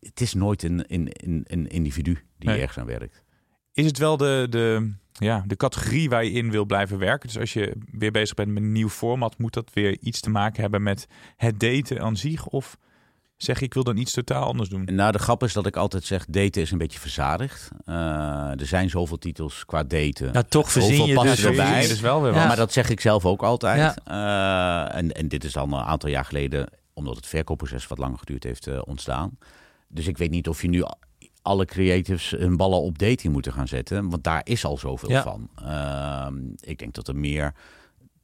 Speaker 10: Het is nooit een, een, een, een individu die
Speaker 6: Nee.
Speaker 10: ergens aan werkt.
Speaker 6: Is het wel de, de, ja, de categorie waar je in wil blijven werken? Dus als je weer bezig bent met een nieuw format, moet dat weer iets te maken hebben met het daten aan zich? Of zeg ik wil dan iets totaal anders doen?
Speaker 10: Nou, de grap is dat ik altijd zeg, daten is een beetje verzadigd. Uh, er zijn zoveel titels qua daten.
Speaker 7: Nou, toch verzin je dus,
Speaker 10: erbij.
Speaker 6: Je dus wel weer
Speaker 10: ja. Maar dat zeg ik zelf ook altijd. Ja. Uh, en, en dit is al een aantal jaar geleden, omdat het verkoopproces wat langer geduurd heeft, uh, ontstaan. Dus ik weet niet of je nu alle creatives hun ballen op dating moeten gaan zetten. Want daar is al zoveel ja. van. Uh, ik denk dat er meer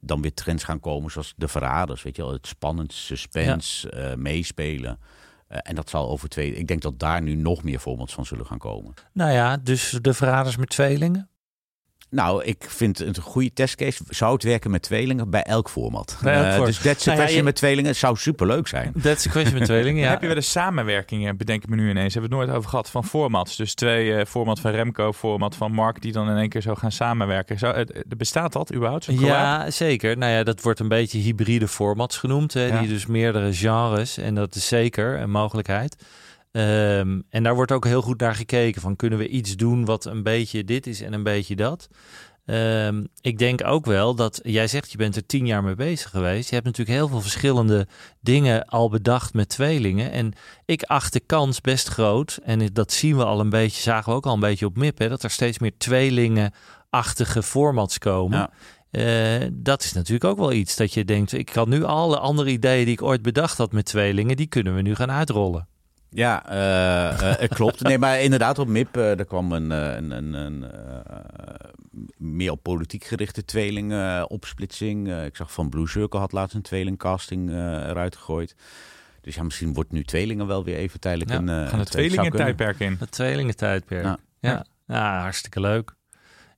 Speaker 10: dan weer trends gaan komen zoals de verraders. Weet je wel, het spannend, suspense, ja. uh, meespelen. Uh, en dat zal over twee... Ik denk dat daar nu nog meer voorbeelden van zullen gaan komen.
Speaker 7: Nou ja, dus de verraders met tweelingen?
Speaker 10: Nou, ik vind het een goede testcase. Zou het werken met tweelingen bij elk format?
Speaker 7: Bij elk
Speaker 10: uh, dus That's a
Speaker 7: Nou ja, je-
Speaker 10: met tweelingen zou superleuk zijn.
Speaker 7: That's a question met tweelingen, ja. [laughs]
Speaker 6: Heb je wel eens samenwerkingen, bedenk ik me nu ineens. Hebben we het nooit over gehad van formats. Dus twee eh, format van Remco, format van Mark, die dan in één keer zo gaan samenwerken. Zou, eh, eh, bestaat dat überhaupt?
Speaker 7: Ja, zeker. Nou ja, dat wordt een beetje hybride formats genoemd. Hè,
Speaker 6: Ja.
Speaker 7: Die dus meerdere genres. En dat is zeker een mogelijkheid. Ehm, en daar wordt ook heel goed naar gekeken. Van kunnen we iets doen wat een beetje dit is en een beetje dat. Ehm, ik denk ook wel dat jij zegt je bent er tien jaar mee bezig geweest. Je hebt natuurlijk heel veel verschillende dingen al bedacht met tweelingen. En ik acht de kans best groot. En dat zien we al een beetje, zagen we ook al een beetje op MIP. Hè, dat er steeds meer tweelingen-achtige formats komen.
Speaker 10: Ja.
Speaker 7: Eh, dat is natuurlijk ook wel iets dat je denkt. Ik kan nu alle andere ideeën die ik ooit bedacht had met tweelingen, die kunnen we nu gaan uitrollen.
Speaker 10: Ja, eh, eh, het klopt. Nee, maar inderdaad, op MIP uh, er kwam een, eh, een, een, een eh, meer op politiek gerichte tweeling eh, opsplitsing. Eh, ik zag van Blue Circle had laatst een tweelingcasting eh eruit gegooid. Dus ja, misschien wordt nu tweelingen wel weer even tijdelijk
Speaker 7: Ja,
Speaker 10: een... eh,
Speaker 6: Gaan
Speaker 10: een
Speaker 6: de
Speaker 10: tweeling-
Speaker 6: tweelingen
Speaker 10: zou kunnen.
Speaker 6: tijdperk in?
Speaker 7: Het tweelingentijdperk. Ja,
Speaker 10: Ja.
Speaker 7: ja. hartstikke leuk.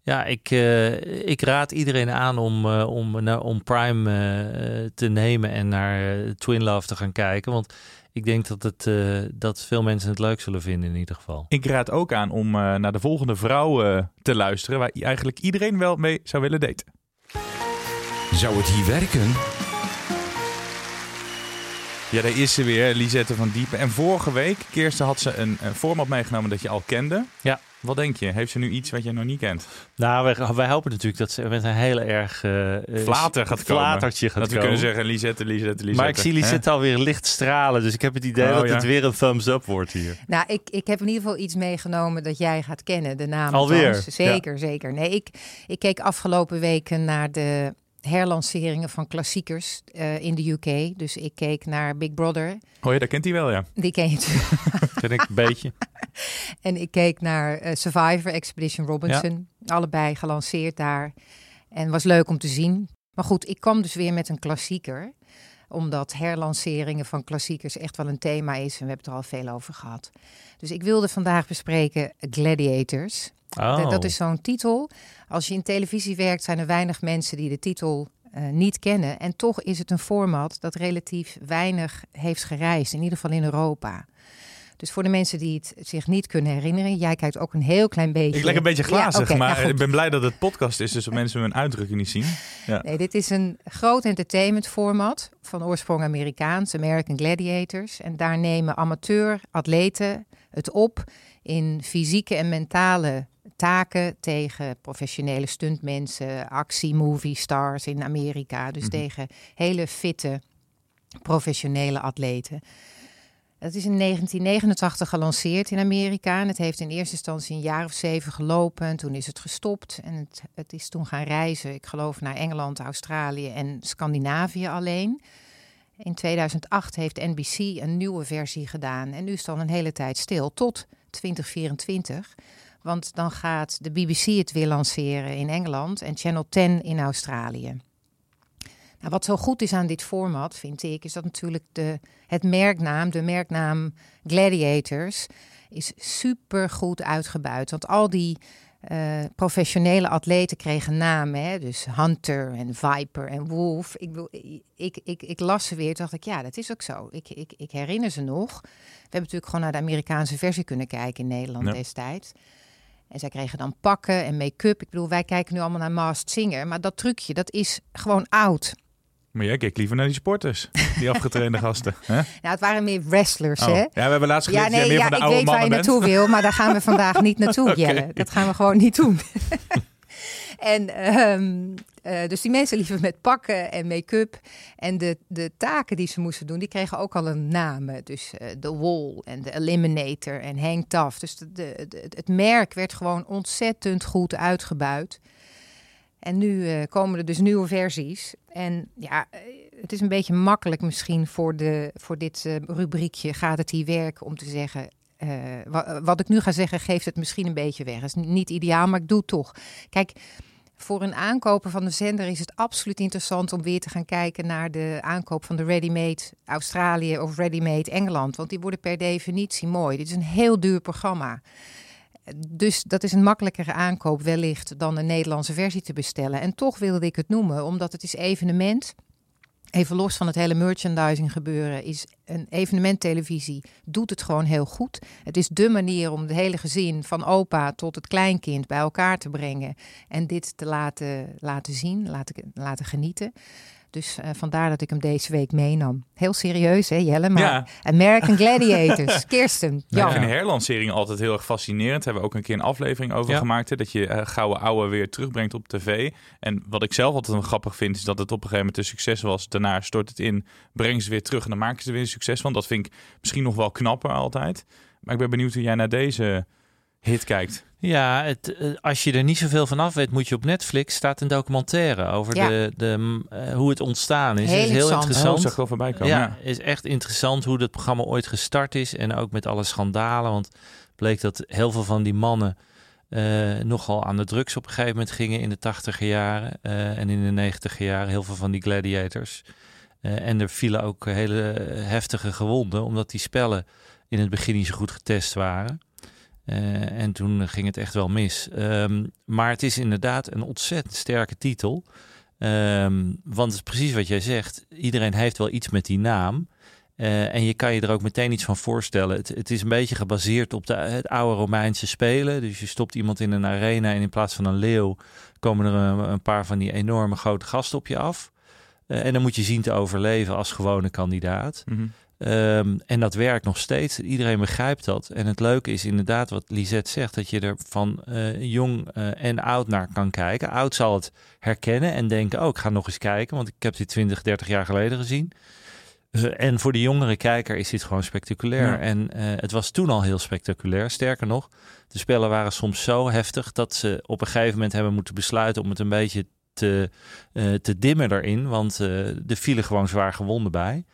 Speaker 7: Ja, ik, eh, ik raad iedereen aan om, eh, om, naar- om Prime eh, te nemen en naar eh, Twin Love te gaan kijken. Want ik denk dat, het, eh, dat veel mensen het leuk zullen vinden in ieder geval.
Speaker 6: Ik raad ook aan om eh, naar de volgende vrouw eh, te luisteren, waar eigenlijk iedereen wel mee zou willen daten.
Speaker 11: Zou het hier werken?
Speaker 6: Ja, daar is ze weer, Lisette van Diepen. En vorige week, Kirsten, had ze een, een format meegenomen dat je al kende.
Speaker 7: Ja.
Speaker 6: Wat denk je? Heeft ze nu iets wat je nog niet kent?
Speaker 7: Nou, wij, wij hopen natuurlijk dat ze met een heel erg... eh, eh,
Speaker 6: Flater gaat komen.
Speaker 7: flatertje gaat
Speaker 6: dat we
Speaker 7: komen.
Speaker 6: kunnen zeggen, Lisette, Lisette, Lisette.
Speaker 7: Maar ik zie Lisette alweer licht stralen. Dus ik heb het idee
Speaker 6: Oh,
Speaker 7: dat
Speaker 6: ja.
Speaker 7: het weer een thumbs up wordt hier.
Speaker 12: Nou, ik, ik heb in ieder geval iets meegenomen dat jij gaat kennen, de naam.
Speaker 7: Alweer?
Speaker 12: Zeker, zeker. Nee, ik, ik keek afgelopen weken naar de herlanceringen van klassiekers eh, in de UK. Dus ik keek naar Big Brother.
Speaker 6: Oh ja, dat kent hij wel, ja.
Speaker 12: Die ken je. [laughs]
Speaker 7: Ken ik een beetje. [laughs]
Speaker 12: En ik keek naar eh, Survivor, Expedition Robinson. Allebei gelanceerd daar. En was leuk om te zien. Maar goed, ik kwam dus weer met een klassieker. Omdat herlanceringen van klassiekers echt wel een thema is. En we hebben het er al veel over gehad. Dus ik wilde vandaag bespreken Gladiators.
Speaker 7: Oh.
Speaker 12: Dat, dat is zo'n titel. Als je in televisie werkt, zijn er weinig mensen die de titel eh, niet kennen. En toch is het een format dat relatief weinig heeft gereisd. In ieder geval in Europa. Dus voor de mensen die het zich niet kunnen herinneren, jij kijkt ook een heel klein beetje.
Speaker 6: Ik leg een beetje glazig,
Speaker 12: Ja,
Speaker 6: maar
Speaker 12: nou
Speaker 6: ik ben blij dat het podcast is, dus dat mensen hun uitdrukking niet zien. Ja.
Speaker 12: Nee, dit is een groot entertainment format van oorsprong Amerikaans, American Gladiators. En daar nemen amateur atleten het op in fysieke en mentale taken tegen professionele stuntmensen, actie-movie stars in Amerika. Dus
Speaker 13: Mhm.
Speaker 12: tegen hele fitte professionele atleten. Het is in 1989 gelanceerd in Amerika. En het heeft in eerste instantie een jaar of zeven gelopen. En toen is het gestopt. En het, het is toen gaan reizen. Ik geloof naar Engeland, Australië en Scandinavië alleen. In 2008 heeft NBC een nieuwe versie gedaan. En nu is het dan een hele tijd stil. Tot 2024. Want dan gaat de BBC het weer lanceren in Engeland. En Channel 10 in Australië. Nou, wat zo goed is aan dit format, vind ik, is dat natuurlijk de, het merknaam, de merknaam Gladiators, is super goed uitgebuit. Want al die eh, professionele atleten kregen namen, hè? dus Hunter en Viper en Wolf. Ik, ik, ik, ik las ze weer, toen dacht ik, ja, dat is ook zo. Ik, ik, ik herinner ze nog. We hebben natuurlijk gewoon naar de Amerikaanse versie kunnen kijken in Nederland
Speaker 13: Ja.
Speaker 12: destijds. En zij kregen dan pakken en make-up. Ik bedoel, wij kijken nu allemaal naar Masked Singer. Maar dat trucje, dat is gewoon oud.
Speaker 6: Maar jij kijkt liever naar die sporters, die afgetrainde gasten. [laughs] Hè?
Speaker 12: Nou, het waren meer wrestlers,
Speaker 6: Oh.
Speaker 12: hè?
Speaker 6: Ja, we hebben laatst
Speaker 12: Ja,
Speaker 6: geleerd dat
Speaker 12: nee,
Speaker 6: meer
Speaker 12: ja,
Speaker 6: van de
Speaker 12: ik
Speaker 6: oude
Speaker 12: weet waar je
Speaker 6: mannen
Speaker 12: naartoe wil, maar daar gaan we vandaag niet naartoe, [laughs]
Speaker 6: Oké.
Speaker 12: Jelle. Dat gaan we gewoon niet doen. [laughs] En ehm, eh, dus die mensen liever met pakken en make-up. En de, de taken die ze moesten doen, die kregen ook al een naam. Dus eh, de Wall en de Eliminator en Hang Tough. Dus het merk werd gewoon ontzettend goed uitgebuit. En nu eh, komen er dus nieuwe versies. En ja, het is een beetje makkelijk misschien voor, de, voor dit rubriekje gaat het hier werken om te zeggen... eh, wa- wat ik nu ga zeggen geeft het misschien een beetje weg. Het is niet ideaal, maar ik doe het toch. Kijk, voor een aankoper van de zender is het absoluut interessant om weer te gaan kijken naar de aankoop van de Ready-Made Australië of Ready-Made Engeland. Want die worden per definitie mooi. Dit is een heel duur programma. Dus dat is een makkelijkere aankoop wellicht dan een Nederlandse versie te bestellen. En toch wilde ik het noemen, omdat het is evenement. Even los van het hele merchandising gebeuren, is een evenementtelevisie doet het gewoon heel goed. Het is dé manier om het hele gezin, van opa tot het kleinkind, bij elkaar te brengen. En dit te laten, laten zien, laten, laten genieten. Dus eh, vandaar dat ik hem deze week meenam. Heel serieus, hè Jelle? Maar
Speaker 6: Ja.
Speaker 12: American [laughs] Gladiators, Kirsten,
Speaker 6: Nou,
Speaker 12: Jan.
Speaker 6: ik vind herlanceringen altijd heel erg fascinerend. Daar hebben we ook een keer een aflevering over
Speaker 7: Ja.
Speaker 6: gemaakt. Hè, dat je eh, gouden ouwe weer terugbrengt op tv. En wat ik zelf altijd wel grappig vind, is dat het op een gegeven moment een succes was. Daarna stort het in, brengen ze weer terug en dan maken ze er weer een succes van. Dat vind ik misschien nog wel knapper altijd. Maar ik ben benieuwd hoe jij naar deze hit kijkt.
Speaker 7: Ja, het, eh, als je er niet zoveel van af weet, moet je op Netflix staat een documentaire over
Speaker 12: Ja.
Speaker 7: de, de, eh, hoe het ontstaan is.
Speaker 12: Heel
Speaker 7: Het is heel
Speaker 12: interessant.
Speaker 6: Oh, zag wel voorbij komen.
Speaker 7: Ja,
Speaker 6: Ja.
Speaker 7: is echt interessant hoe dat programma ooit gestart is. En ook met alle schandalen. Want bleek dat heel veel van die mannen eh, nogal aan de drugs op een gegeven moment gingen in de tachtiger jaren eh, en in de negentiger jaren. Heel veel van die gladiators. Eh, en er vielen ook hele heftige gewonden, omdat die spellen in het begin niet zo goed getest waren. Eh, en toen ging het echt wel mis. Ehm, maar het is inderdaad een ontzettend sterke titel. Ehm, want het is precies wat jij zegt. Iedereen heeft wel iets met die naam. Eh, en je kan je er ook meteen iets van voorstellen. Het, het is een beetje gebaseerd op de, het oude Romeinse spelen. Dus je stopt iemand in een arena en in plaats van een leeuw komen er een, paar van die enorme grote gasten op je af. Eh, en dan moet je zien te overleven als gewone kandidaat.
Speaker 6: Mhm.
Speaker 7: Ehm, en dat werkt nog steeds. Iedereen begrijpt dat. En het leuke is inderdaad wat Lisette zegt, dat je er van eh, jong eh, en oud naar kan kijken. Oud zal het herkennen en denken, oh, ik ga nog eens kijken, want ik heb dit 20, 30 jaar geleden gezien. Eh, en voor de jongere kijker is dit gewoon spectaculair.
Speaker 6: Ja.
Speaker 7: En het was toen al heel spectaculair. Sterker nog, de spellen waren soms zo heftig dat ze op een gegeven moment hebben moeten besluiten om het een beetje te, te dimmen erin. Want er vielen gewoon zwaar gewonden bij.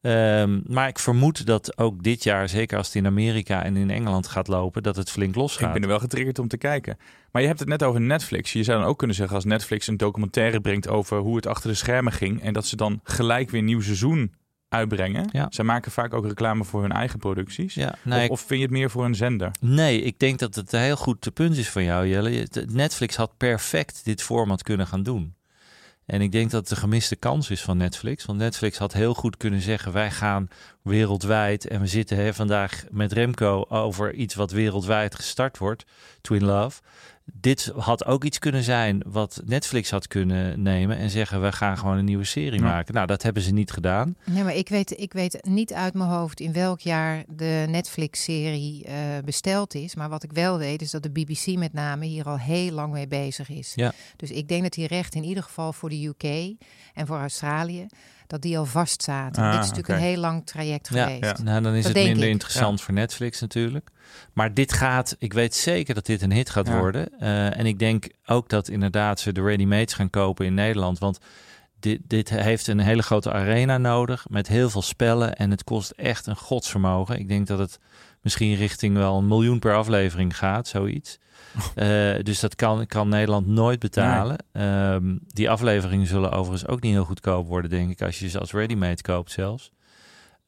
Speaker 7: Ehm, maar ik vermoed dat ook dit jaar, zeker als het in Amerika en in Engeland gaat lopen, dat het flink
Speaker 6: Ik
Speaker 7: losgaat.
Speaker 6: ben er wel getriggerd om te kijken. Maar je hebt het net over Netflix. Je zou dan ook kunnen zeggen als Netflix een documentaire brengt over hoe het achter de schermen ging. En dat ze dan gelijk weer een nieuw seizoen uitbrengen.
Speaker 7: Ja.
Speaker 6: Zij maken vaak ook reclame voor hun eigen producties.
Speaker 7: Ja, nee,
Speaker 6: of,
Speaker 7: ik-
Speaker 6: of vind je het meer voor een zender?
Speaker 7: Nee, ik denk dat het een heel goed punt is van jou, Jelle. Je- Netflix had perfect dit format kunnen gaan doen. En ik denk dat het de gemiste kans is van Netflix. Want Netflix had heel goed kunnen zeggen: wij gaan wereldwijd. En we zitten hè, vandaag met Remco over iets wat wereldwijd gestart wordt: Twin Love. Dit had ook iets kunnen zijn wat Netflix had kunnen nemen en zeggen: we gaan gewoon een nieuwe serie
Speaker 6: Ja.
Speaker 7: maken. Nou, dat hebben ze niet gedaan.
Speaker 12: Ja, maar ik weet, ik weet niet uit mijn hoofd in welk jaar de Netflix-serie eh, besteld is. Maar wat ik wel weet is dat de BBC met name hier al heel lang mee bezig is.
Speaker 7: Ja.
Speaker 12: Dus ik denk dat die rechten in ieder geval voor de UK en voor Australië, dat die al vast zaten.
Speaker 6: Ah,
Speaker 12: Dit is natuurlijk een heel lang traject
Speaker 7: Ja,
Speaker 12: geweest.
Speaker 7: Nou, dan is
Speaker 12: Dat
Speaker 7: het minder
Speaker 12: ik.
Speaker 7: interessant voor Netflix natuurlijk. Maar dit gaat, ik weet zeker dat dit een hit gaat
Speaker 6: Ja.
Speaker 7: worden. Eh, en ik denk ook dat inderdaad ze de ready-mates gaan kopen in Nederland. Want dit, dit heeft een hele grote arena nodig met heel veel spellen. En het kost echt een godsvermogen. Ik denk dat het misschien richting wel een miljoen per aflevering gaat, zoiets. [laughs] Eh, dus dat kan, kan Nederland nooit betalen. Ehm, die afleveringen zullen overigens ook niet heel goedkoop worden, denk ik, als je ze als ready-made koopt zelfs.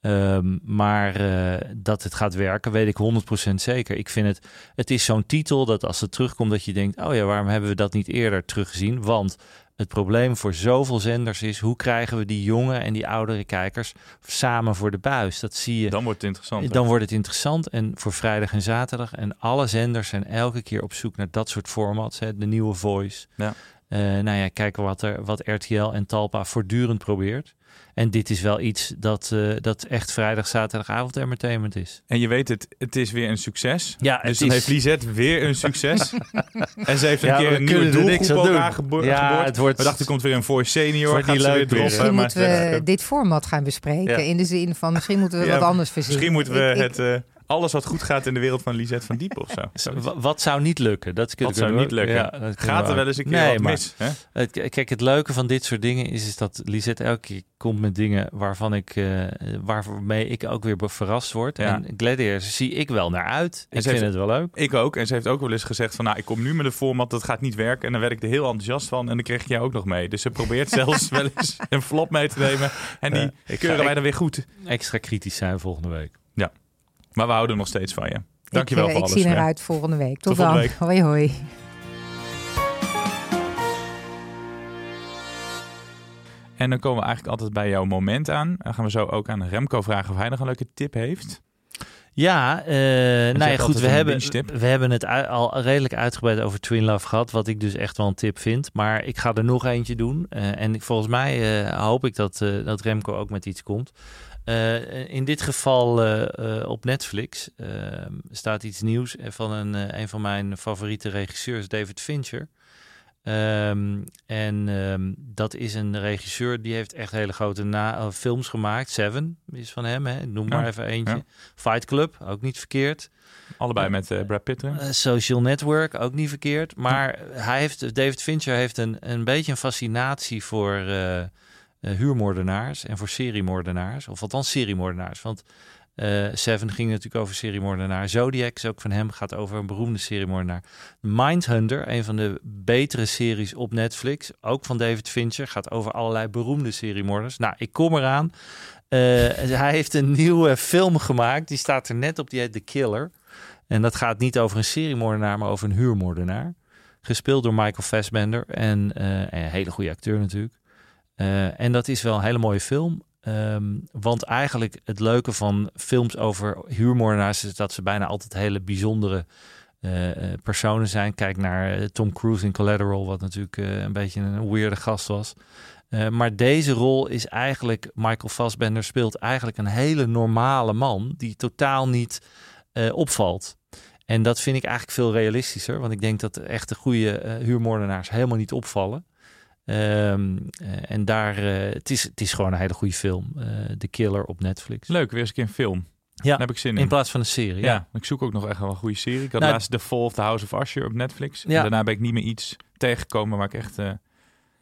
Speaker 7: Ehm, maar eh, dat het gaat werken, weet ik 100% zeker. Ik vind het, het is zo'n titel dat als het terugkomt, dat je denkt: oh ja, waarom hebben we dat niet eerder teruggezien? Want het probleem voor zoveel zenders is: hoe krijgen we die jonge en die oudere kijkers samen voor de buis? Dat zie je.
Speaker 6: Dan wordt het interessant. hè?
Speaker 7: Dan wordt het interessant. En voor vrijdag en zaterdag. En alle zenders zijn elke keer op zoek naar dat soort formats. Hè, de nieuwe voice.
Speaker 6: Ja.
Speaker 7: Uh, nou ja, kijken wat, er, wat RTL en Talpa voortdurend probeert. En dit is wel iets dat, uh, dat echt vrijdag, zaterdagavond entertainment is.
Speaker 6: En je weet het, het is weer een succes.
Speaker 7: Ja,
Speaker 6: dus dan is... heeft Lisette weer een succes. [laughs] en ze heeft een
Speaker 7: ja,
Speaker 6: keer een nieuwe doelgroep ook aangeboord.
Speaker 7: Ja, het wordt...
Speaker 6: We dachten, er komt weer een Voice Senior.
Speaker 7: Wordt niet leuk
Speaker 6: weer
Speaker 12: Misschien
Speaker 6: maar
Speaker 12: moeten we dit format gaan bespreken. Ja. In de zin van, misschien moeten we
Speaker 6: ja,
Speaker 12: wat anders verzinnen.
Speaker 6: Misschien moeten we
Speaker 12: Ik-
Speaker 6: het... uh, alles wat goed gaat in de wereld van Lisette van Diepen of zo. [laughs]
Speaker 7: Wat zou niet lukken? Dat
Speaker 6: Wat zou niet lukken?
Speaker 7: Ja, dat kunnen
Speaker 6: Gaat
Speaker 7: we
Speaker 6: er wel eens een keer
Speaker 7: Nee,
Speaker 6: wat
Speaker 7: maar
Speaker 6: mis? Hè?
Speaker 7: Kijk, het leuke van dit soort dingen is, is dat Lisette elke keer komt met dingen waarvan ik, uh, waarmee ik ook weer verrast word.
Speaker 6: Ja.
Speaker 7: En Gladiators zie ik wel naar uit.
Speaker 6: En
Speaker 7: Ik vind
Speaker 6: heeft-
Speaker 7: het wel leuk.
Speaker 6: Ik ook. En ze heeft ook wel eens gezegd van... nou, ik kom nu met een format, dat gaat niet werken. En dan werd ik er heel enthousiast van. En dan kreeg ik jou ook nog mee. Dus ze probeert [laughs] zelfs wel eens een flop mee te nemen. En die
Speaker 7: ik
Speaker 6: keuren
Speaker 7: ga-
Speaker 6: wij
Speaker 7: ik-
Speaker 6: dan weer goed.
Speaker 7: Extra kritisch zijn volgende week.
Speaker 6: Maar we houden nog steeds van je. Dankjewel
Speaker 12: ik,
Speaker 6: voor
Speaker 12: eh,
Speaker 6: alles.
Speaker 12: Ik zie eruit volgende week. Tot,
Speaker 6: Tot volgende
Speaker 12: dan.
Speaker 6: week.
Speaker 12: Hoi hoi.
Speaker 6: En dan komen we eigenlijk altijd bij jouw moment aan. Dan gaan we zo ook aan Remco vragen of hij nog een leuke tip heeft.
Speaker 7: Ja, eh nou ja, goed, we hebben, we hebben het al redelijk uitgebreid over Twin Love gehad, wat ik dus echt wel een tip vind. Maar ik ga er nog eentje doen. Eh, en ik- volgens mij eh, hoop ik dat, eh, dat Remco ook met iets komt. Eh, in dit geval eh, eh, op Netflix eh, staat iets nieuws van een, een van mijn favoriete regisseurs, David Fincher. Ehm, en ehm, dat is een regisseur die heeft echt hele grote na films gemaakt. Seven is van hem, hè? noem maar
Speaker 6: Ja,
Speaker 7: even eentje.
Speaker 6: ja.
Speaker 7: Fight Club, ook niet verkeerd.
Speaker 6: Allebei met Brad Pitt.
Speaker 7: Social Network, ook niet verkeerd. Maar hij heeft, David Fincher heeft een, een beetje een fascinatie voor huurmoordenaars en voor seriemoordenaars. Of althans seriemoordenaars. Want eh, Seven ging natuurlijk over seriemoordenaar. Zodiac is ook van hem, gaat over een beroemde seriemoordenaar. Mindhunter, een van de betere series op Netflix. Ook van David Fincher, gaat over allerlei beroemde seriemoorders. Nou, ik kom eraan. Eh, hij heeft een nieuwe film gemaakt. Die staat er net op, die heet The Killer. En dat gaat niet over een seriemoordenaar, maar over een huurmoordenaar. Gespeeld door Michael Fassbender. En eh, een hele goede acteur natuurlijk. Eh, en dat is wel een hele mooie film. Ehm, want eigenlijk het leuke van films over huurmoordenaars is dat ze bijna altijd hele bijzondere eh, eh, personen zijn. Kijk naar Tom Cruise in Collateral, wat natuurlijk een beetje een weirde gast was. Maar deze rol is eigenlijk, Michael Fassbender speelt eigenlijk een hele normale man die totaal niet opvalt. En dat vind ik eigenlijk veel realistischer, want ik denk dat echte goede huurmoordenaars helemaal niet opvallen. Ehm, eh, en daar, eh, het, is, het is gewoon een hele goede film. eh The Killer op Netflix.
Speaker 6: Leuk, weer eens een keer een film.
Speaker 7: Ja,
Speaker 6: Daar heb ik zin in.
Speaker 7: in plaats van een serie.
Speaker 6: ja.
Speaker 7: Ja.
Speaker 6: ik zoek ook nog echt wel een goede serie. Ik had
Speaker 7: Nou,
Speaker 6: laatst The Fall of the House of Usher op Netflix. En
Speaker 7: Ja.
Speaker 6: daarna ben ik niet meer iets tegengekomen waar ik echt blij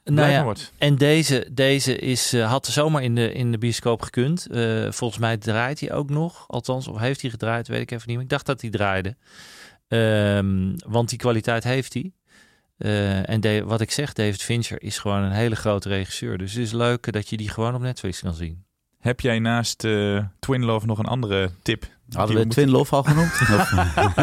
Speaker 7: Nou
Speaker 6: van
Speaker 7: ja,
Speaker 6: word.
Speaker 7: en deze, deze is, had zomaar in de, in de bioscoop gekund. Volgens mij draait hij ook nog. Althans, of heeft hij gedraaid, weet ik even niet. Maar ik dacht dat hij draaide. Ehm, want die kwaliteit heeft hij. Eh, en wat ik zeg, David Fincher is gewoon een hele grote regisseur. Dus het is leuk dat je die gewoon op Netflix kan zien.
Speaker 6: Heb jij naast eh, Twin Love nog een andere tip?
Speaker 10: Hadden we Twin Love al genoemd? [laughs]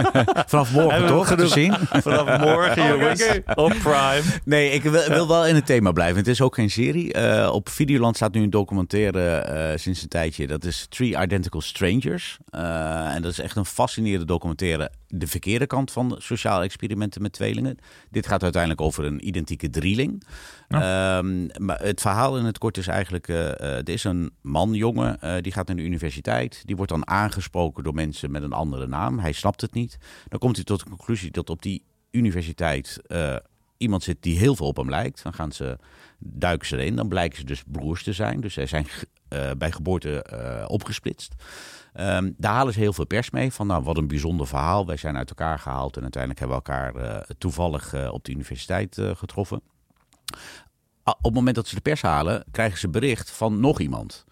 Speaker 10: [laughs] Vanaf morgen toch? Te zien? [laughs]
Speaker 7: Vanaf morgen, jongens. Op Prime.
Speaker 10: Nee, ik wil, wil wel in het thema blijven. Het is ook geen serie. Eh, op Videoland staat nu een documentaire eh, sinds een tijdje. Dat is Three Identical Strangers. Eh, en dat is echt een fascinerende documentaire. De verkeerde kant van sociale experimenten met tweelingen. Dit gaat uiteindelijk over een identieke drieling. Ehm, maar het verhaal in het kort is eigenlijk... er is een man, jongen, die gaat naar de universiteit. Die wordt dan aangesproken door mensen met een andere naam. Hij snapt het niet. Dan komt hij tot de conclusie dat op die universiteit... eh, iemand zit die heel veel op hem lijkt. Dan gaan ze, duiken ze erin. Dan blijken ze dus broers te zijn. Dus zij zijn eh, bij geboorte eh, opgesplitst. Ehm, daar halen ze heel veel pers mee. Van nou, wat een bijzonder verhaal. Wij zijn uit elkaar gehaald. En uiteindelijk hebben we elkaar toevallig op de universiteit getroffen. Op het moment dat ze de pers halen, krijgen ze bericht van nog iemand.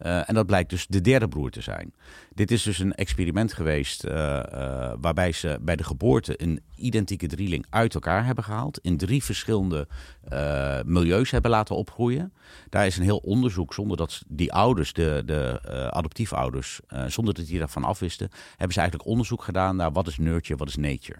Speaker 10: Eh, en dat blijkt dus de derde broer te zijn. Dit is dus een experiment geweest eh, eh, waarbij ze bij de geboorte een identieke drieling uit elkaar hebben gehaald. In drie verschillende milieus hebben laten opgroeien. Daar is een heel onderzoek zonder dat die ouders, de, de adoptiefouders, zonder dat die daarvan afwisten, hebben ze eigenlijk onderzoek gedaan naar wat is nurture, wat is nature.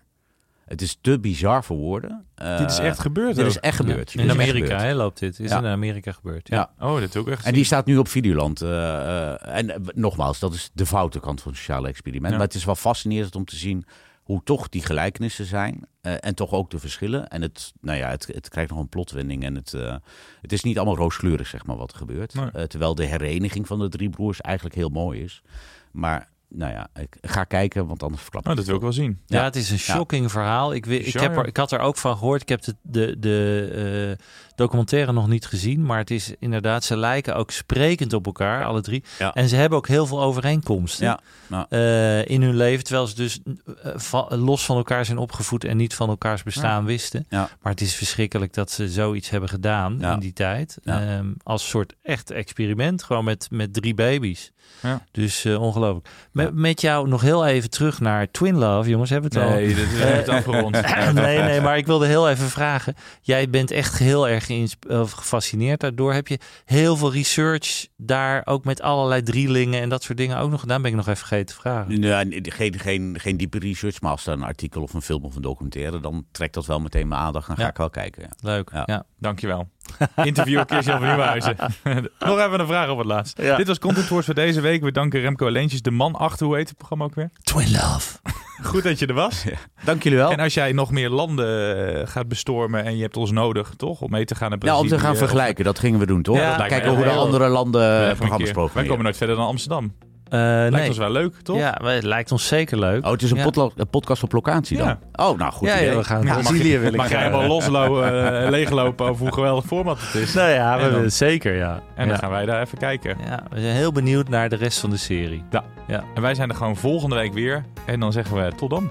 Speaker 10: Het is te bizar voor woorden. Eh,
Speaker 6: Dit is echt gebeurd
Speaker 10: Dit
Speaker 6: ook.
Speaker 10: is echt gebeurd.
Speaker 7: In Amerika hè, loopt dit. Is
Speaker 10: Ja.
Speaker 7: in Amerika gebeurd. Ja.
Speaker 10: Ja.
Speaker 6: Oh, dat ook echt.
Speaker 10: En die staat nu op Videoland. eh, eh, en eh, nogmaals, dat is de foute kant van het sociale experiment.
Speaker 6: Ja.
Speaker 10: Maar het is wel fascinerend om te zien hoe toch die gelijkenissen zijn eh, en toch ook de verschillen. En het, nou ja, het, het krijgt nog een plotwending en het, eh, het is niet allemaal rooskleurig, zeg maar, wat er gebeurt.
Speaker 6: Nee.
Speaker 10: Eh, terwijl de hereniging van de drie broers eigenlijk heel mooi is. Maar nou ja, ik ga kijken, want anders verklap ik
Speaker 6: Oh, dat wil ik wel zien.
Speaker 7: Ja, het is een shocking verhaal. Ik, ik, heb er, ik had er ook van gehoord. Ik heb de, de, de eh, documentaire nog niet gezien. Maar het is inderdaad, ze lijken ook sprekend op elkaar, alle drie.
Speaker 10: Ja.
Speaker 7: En ze hebben ook heel veel overeenkomsten
Speaker 10: Ja, nou.
Speaker 7: eh, in hun leven. Terwijl ze dus eh, va- los van elkaar zijn opgevoed en niet van elkaars bestaan
Speaker 10: Ja.
Speaker 7: wisten.
Speaker 10: Ja.
Speaker 7: Maar het is verschrikkelijk dat ze zoiets hebben gedaan
Speaker 10: Ja.
Speaker 7: in die tijd.
Speaker 10: Ja.
Speaker 7: Ehm, als soort echt experiment. Gewoon met, met drie baby's.
Speaker 6: Ja.
Speaker 7: Dus ongelooflijk. Met, met jou nog heel even terug naar Twin Love, jongens. Hebben we het al?
Speaker 6: Nee, dit is het afgerond. [laughs]
Speaker 7: nee, nee, maar ik wilde heel even vragen. Jij bent echt heel erg gefascineerd daardoor. Heb je heel veel research daar ook met allerlei drielingen en dat soort dingen ook nog gedaan? Ben ik nog even vergeten te vragen.
Speaker 10: Ja, nee, geen, geen, geen diepe research, maar als er een artikel of een film of een documentaire, dan trekt dat wel meteen mijn aandacht. Dan ga
Speaker 7: Ja.
Speaker 10: ik wel kijken. Ja.
Speaker 7: Leuk.
Speaker 10: Ja.
Speaker 7: Ja.
Speaker 6: Dankjewel. Interview Kirsten van Nieuwenhuizen. Nog even een vraag op het laatst.
Speaker 7: Ja.
Speaker 6: Dit was Content Wars voor deze week. We danken Remco Leentjes, de man achter, hoe heet het programma ook weer?
Speaker 7: Twin Love. [laughs]
Speaker 6: Goed dat je er was.
Speaker 10: Dank jullie wel.
Speaker 6: En als jij nog meer landen eh, gaat bestormen en je hebt ons nodig, toch? Om mee te gaan naar
Speaker 10: Ja,
Speaker 6: Brazilië.
Speaker 10: om te gaan
Speaker 6: of-
Speaker 10: vergelijken, dat gingen we doen, toch?
Speaker 7: Ja,
Speaker 10: Kijken hoe de andere landen
Speaker 6: Ja,
Speaker 10: eh, programma's programmeren.
Speaker 6: Wij komen nooit verder dan Amsterdam.
Speaker 7: Eh,
Speaker 6: Lijkt
Speaker 7: nee.
Speaker 6: ons wel leuk, toch?
Speaker 7: Ja, maar het lijkt ons zeker leuk.
Speaker 10: Oh, het is een,
Speaker 7: Ja.
Speaker 10: potlo- een podcast op locatie dan?
Speaker 6: Ja.
Speaker 10: Oh, nou goed
Speaker 7: ja,
Speaker 10: idee.
Speaker 7: ja, we gaan
Speaker 6: Ja,
Speaker 7: naar
Speaker 6: mag
Speaker 7: Brazilië
Speaker 6: je-
Speaker 7: wil ik
Speaker 6: Mag jij helemaal loslopen, eh, [laughs] leeglopen over hoe geweldig format het is.
Speaker 7: Nou ja, we
Speaker 6: dan-
Speaker 7: zeker, ja.
Speaker 6: En dan gaan wij daar even kijken.
Speaker 7: Ja, we zijn heel benieuwd naar de rest van de serie.
Speaker 6: Ja.
Speaker 7: Ja.
Speaker 6: En wij zijn er gewoon volgende week weer. En dan zeggen we tot dan.